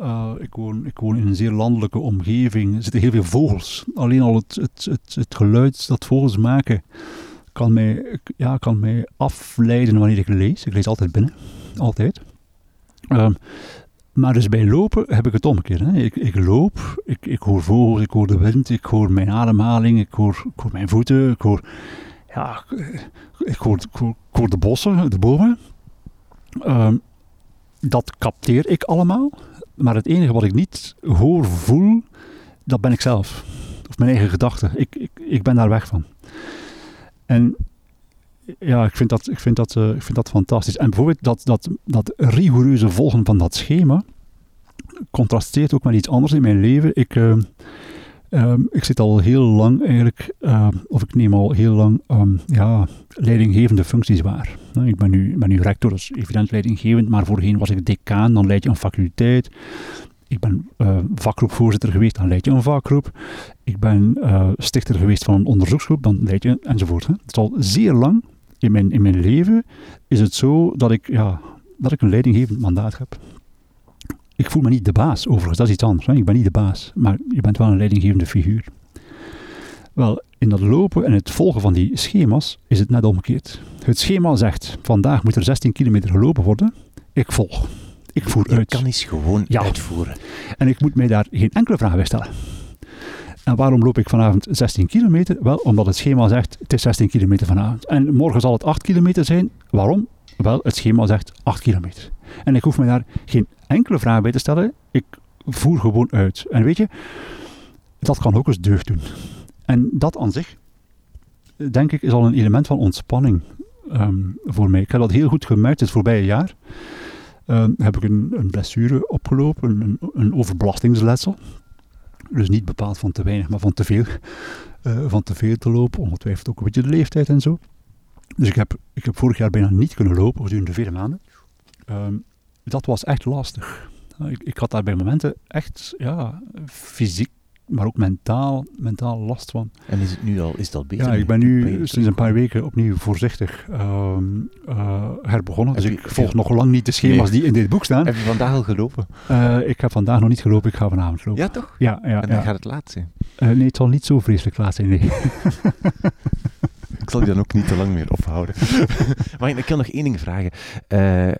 Uh, ik, woon, ik woon in een zeer landelijke omgeving. Er zitten heel veel vogels. Alleen al het, het, het, het geluid dat vogels maken kan mij, ja, kan afleiden wanneer ik lees. Ik lees altijd binnen. Altijd. Uh, maar dus bij lopen heb ik het omgekeerd. Ik, ik loop, ik, ik hoor vogels, ik hoor de wind, ik hoor mijn ademhaling, ik hoor, ik hoor mijn voeten, ik hoor, ja, ik hoor, hoor, ik hoor de bossen, de bomen. Uh, dat capteer ik allemaal. Maar het enige wat ik niet hoor, voel, dat ben ik zelf. Of mijn eigen gedachten. Ik, ik, ik ben daar weg van. En ja, ik vind dat, ik vind dat, uh, ik vind dat fantastisch. En bijvoorbeeld dat, dat, dat rigoureuze volgen van dat schema contrasteert ook met iets anders in mijn leven. Ik, uh, Um, ik zit al heel lang eigenlijk, uh, of ik neem al heel lang um, ja, leidinggevende functies waar. Ik ben nu, ben nu rector, is evident leidinggevend, maar voorheen was ik decaan, dan leid je een faculteit. Ik ben uh, vakgroepvoorzitter geweest, dan leid je een vakgroep. Ik ben uh, stichter geweest van een onderzoeksgroep, dan leid je, enzovoort. Hè. Het is al zeer lang in mijn, in mijn leven is het zo dat ik, ja, dat ik een leidinggevend mandaat heb. Ik voel me niet de baas, overigens, dat is iets anders. Hè? Ik ben niet de baas, maar je bent wel een leidinggevende figuur. Wel, in dat lopen en het volgen van die schema's is het net omgekeerd. Het schema zegt, vandaag moet er 16 kilometer gelopen worden. Ik volg. Ik voer Je uit. kan eens gewoon Ja. uitvoeren. En ik moet mij daar geen enkele vraag bij stellen. En waarom loop ik vanavond 16 kilometer? Wel, omdat het schema zegt, het is 16 kilometer vanavond. En morgen zal het 8 kilometer zijn. Waarom? Wel, het schema zegt 8 kilometer. En ik hoef me daar geen enkele vraag bij te stellen. Ik voer gewoon uit. En weet je, dat kan ook eens deugd doen. En dat aan zich, denk ik, is al een element van ontspanning ehm, voor mij. Ik heb dat heel goed gemerkt het voorbije jaar. Ehm, heb ik een, een blessure opgelopen, een, een overbelastingsletsel. Dus niet bepaald van te weinig, maar van te veel. eh, van te veel te lopen, ongetwijfeld ook een beetje de leeftijd en zo. Dus ik heb, ik heb vorig jaar bijna niet kunnen lopen, gedurende vele maanden. Ehm, dat was echt lastig. Ik, ik had daar bij momenten echt ja, fysiek, maar ook mentaal, mentaal last van. En is het nu al, is dat beter? Ja, ik ben nu sinds een paar weken opnieuw voorzichtig ehm, eh, herbegonnen. Dus Heb ik je- volg je- nog lang niet de schema's Nee. die in dit boek staan. Heb je vandaag al gelopen? Eh, ik heb vandaag nog niet gelopen, ik ga vanavond lopen. Ja, toch? Ja, ja, En dan ja. gaat het laat zijn. Eh, nee, het zal niet zo vreselijk laat zijn, nee. Zal je dan ook niet te lang meer ophouden. maar ik wil nog één ding vragen. Eh, eh,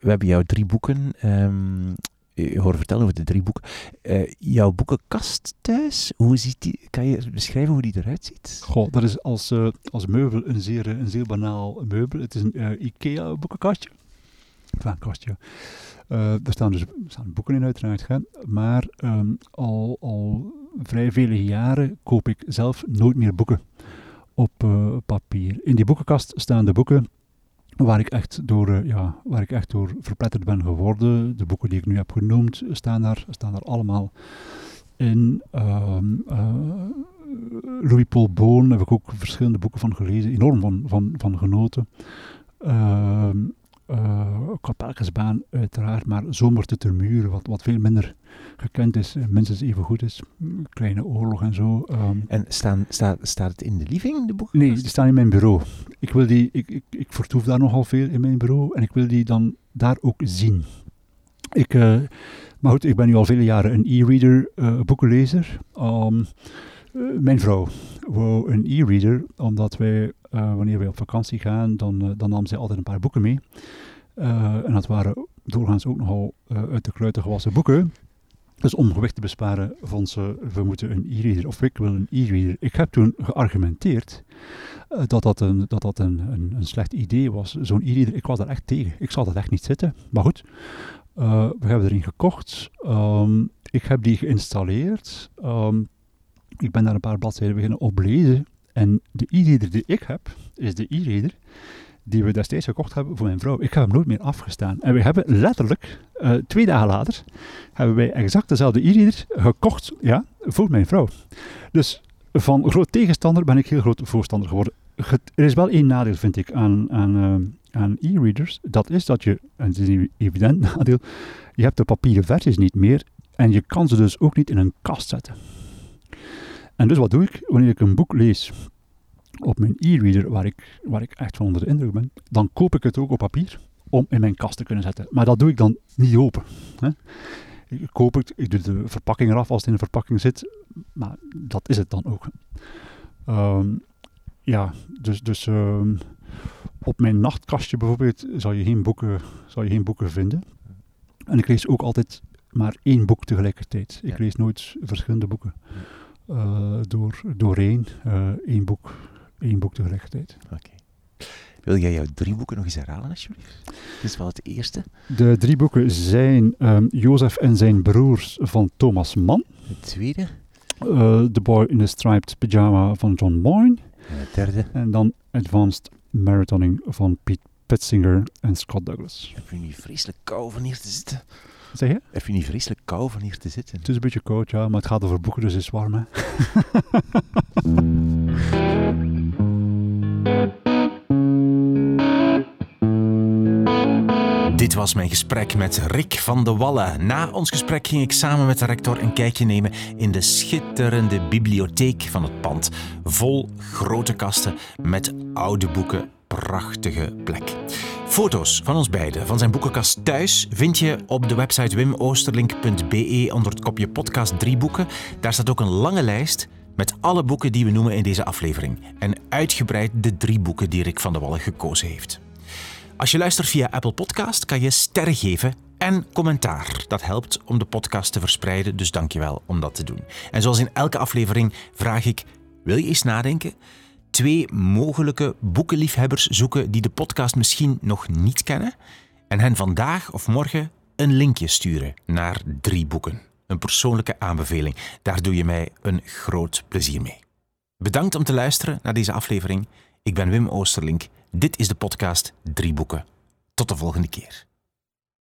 we hebben jouw drie boeken. ehm je horen vertellen over de drie boeken. Eh, jouw boekenkast thuis, hoe ziet die, kan je beschrijven hoe die eruit ziet? Goh, dat is als, eh, als meubel een zeer, eh, een zeer banaal meubel. Het is een eh, IKEA-boekenkastje. Een kastje. Eh, er staan dus boeken in uiteraard, maar ehm, al, al vrij vele jaren koop ik zelf nooit meer boeken op eh, papier. In die boekenkast staan de boeken waar ik, echt door, eh, ja, waar ik echt door verpletterd ben geworden. De boeken die ik nu heb genoemd staan daar, staan daar allemaal in. Ehm, eh, Louis Paul Boon heb ik ook verschillende boeken van gelezen, enorm van, van, van genoten. Ehm eh, Kapelkensbaan uiteraard, maar Zomer te Termuren, wat, wat veel minder gekend is, en minstens even goed is. Kleine Oorlog en zo. ehm. En staan, staat, staat het in de living, de boeken? Nee, die staan in mijn bureau. Ik, wil die, ik, ik, ik vertoef daar nogal veel in mijn bureau en ik wil die dan daar ook zien. Ik, eh, maar goed, ik ben nu al vele jaren een e-reader eh, boekenlezer. Ehm, eh, mijn vrouw wou een e-reader, omdat wij, eh, wanneer wij op vakantie gaan, dan, eh, dan nam zij altijd een paar boeken mee. Eh, en dat waren doorgaans ook nogal eh, uit de kluiten gewassen boeken. Dus om gewicht te besparen, vond ze, we moeten een e-reader, of ik wil een e-reader. Ik heb toen geargumenteerd eh, dat dat een, dat dat een, een, slecht idee was. Zo'n e-reader, ik was daar echt tegen. Ik zag dat echt niet zitten. Maar goed, eh, we hebben erin gekocht. Ehm, ik heb die geïnstalleerd. Ehm, ik ben daar een paar bladzijden beginnen oplezen. En de e-reader die ik heb, is de e-reader die we destijds gekocht hebben voor mijn vrouw. Ik heb hem nooit meer afgestaan. En we hebben letterlijk, eh, twee dagen later, hebben wij exact dezelfde e-reader gekocht ja, voor mijn vrouw. Dus van groot tegenstander ben ik heel groot voorstander geworden. Er is wel één nadeel, vind ik, aan, aan, eh, aan e-readers. Dat is dat je, en het is een evident nadeel, je hebt de papieren versies niet meer en je kan ze dus ook niet in een kast zetten. En dus wat doe ik? Wanneer ik een boek lees op mijn e-reader, waar ik, waar ik echt van onder de indruk ben, dan koop ik het ook op papier om in mijn kast te kunnen zetten. Maar dat doe ik dan niet open. Hè. Ik koop het, ik doe de verpakking eraf als het in de verpakking zit, maar dat is het dan ook. Ehm, ja, dus, dus ehm, op mijn nachtkastje bijvoorbeeld zal je, geen boeken, zal je geen boeken vinden. En ik lees ook altijd maar één boek tegelijkertijd. Ik Ja. lees nooit verschillende boeken door, doorheen. eh één, boek, één boek tegelijkertijd. Oké. Wil jij jouw drie boeken nog eens herhalen, alsjeblieft? Dit is wel het eerste. De drie boeken zijn ehm Jozef en zijn broers van Thomas Mann. Het tweede. eh, The Boy in the Striped Pyjama van John Boyne. En het derde. En dan Advanced Marathoning van Pete Petzinger en Scott Douglas. Heb je niet vreselijk kou van hier te zitten? Zeg je? Heb je niet vreselijk kou van hier te zitten? Het is een beetje koud, ja, maar het gaat over boeken, dus het is warm, hè. Dit was mijn gesprek met Rick van de Wallen. Na ons gesprek ging ik samen met de rector een kijkje nemen in de schitterende bibliotheek van het pand. Vol grote kasten met oude boeken, prachtige plek. Foto's van ons beiden, van zijn boekenkast thuis, vind je op de website wimoosterlink.be onder het kopje podcast 3 boeken. Daar staat ook een lange lijst met alle boeken die we noemen in deze aflevering. En uitgebreid de drie boeken die Rick van de Wallen gekozen heeft. Als je luistert via Apple Podcast, kan je sterren geven en commentaar. Dat helpt om de podcast te verspreiden, dus dankjewel om dat te doen. En zoals in elke aflevering vraag ik, wil je eens nadenken? Twee mogelijke boekenliefhebbers zoeken die de podcast misschien nog niet kennen en hen vandaag of morgen een linkje sturen naar drie boeken. Een persoonlijke aanbeveling. Daar doe je mij een groot plezier mee. Bedankt om te luisteren naar deze aflevering. Ik ben Wim Oosterlink. Dit is de podcast Drie Boeken. Tot de volgende keer.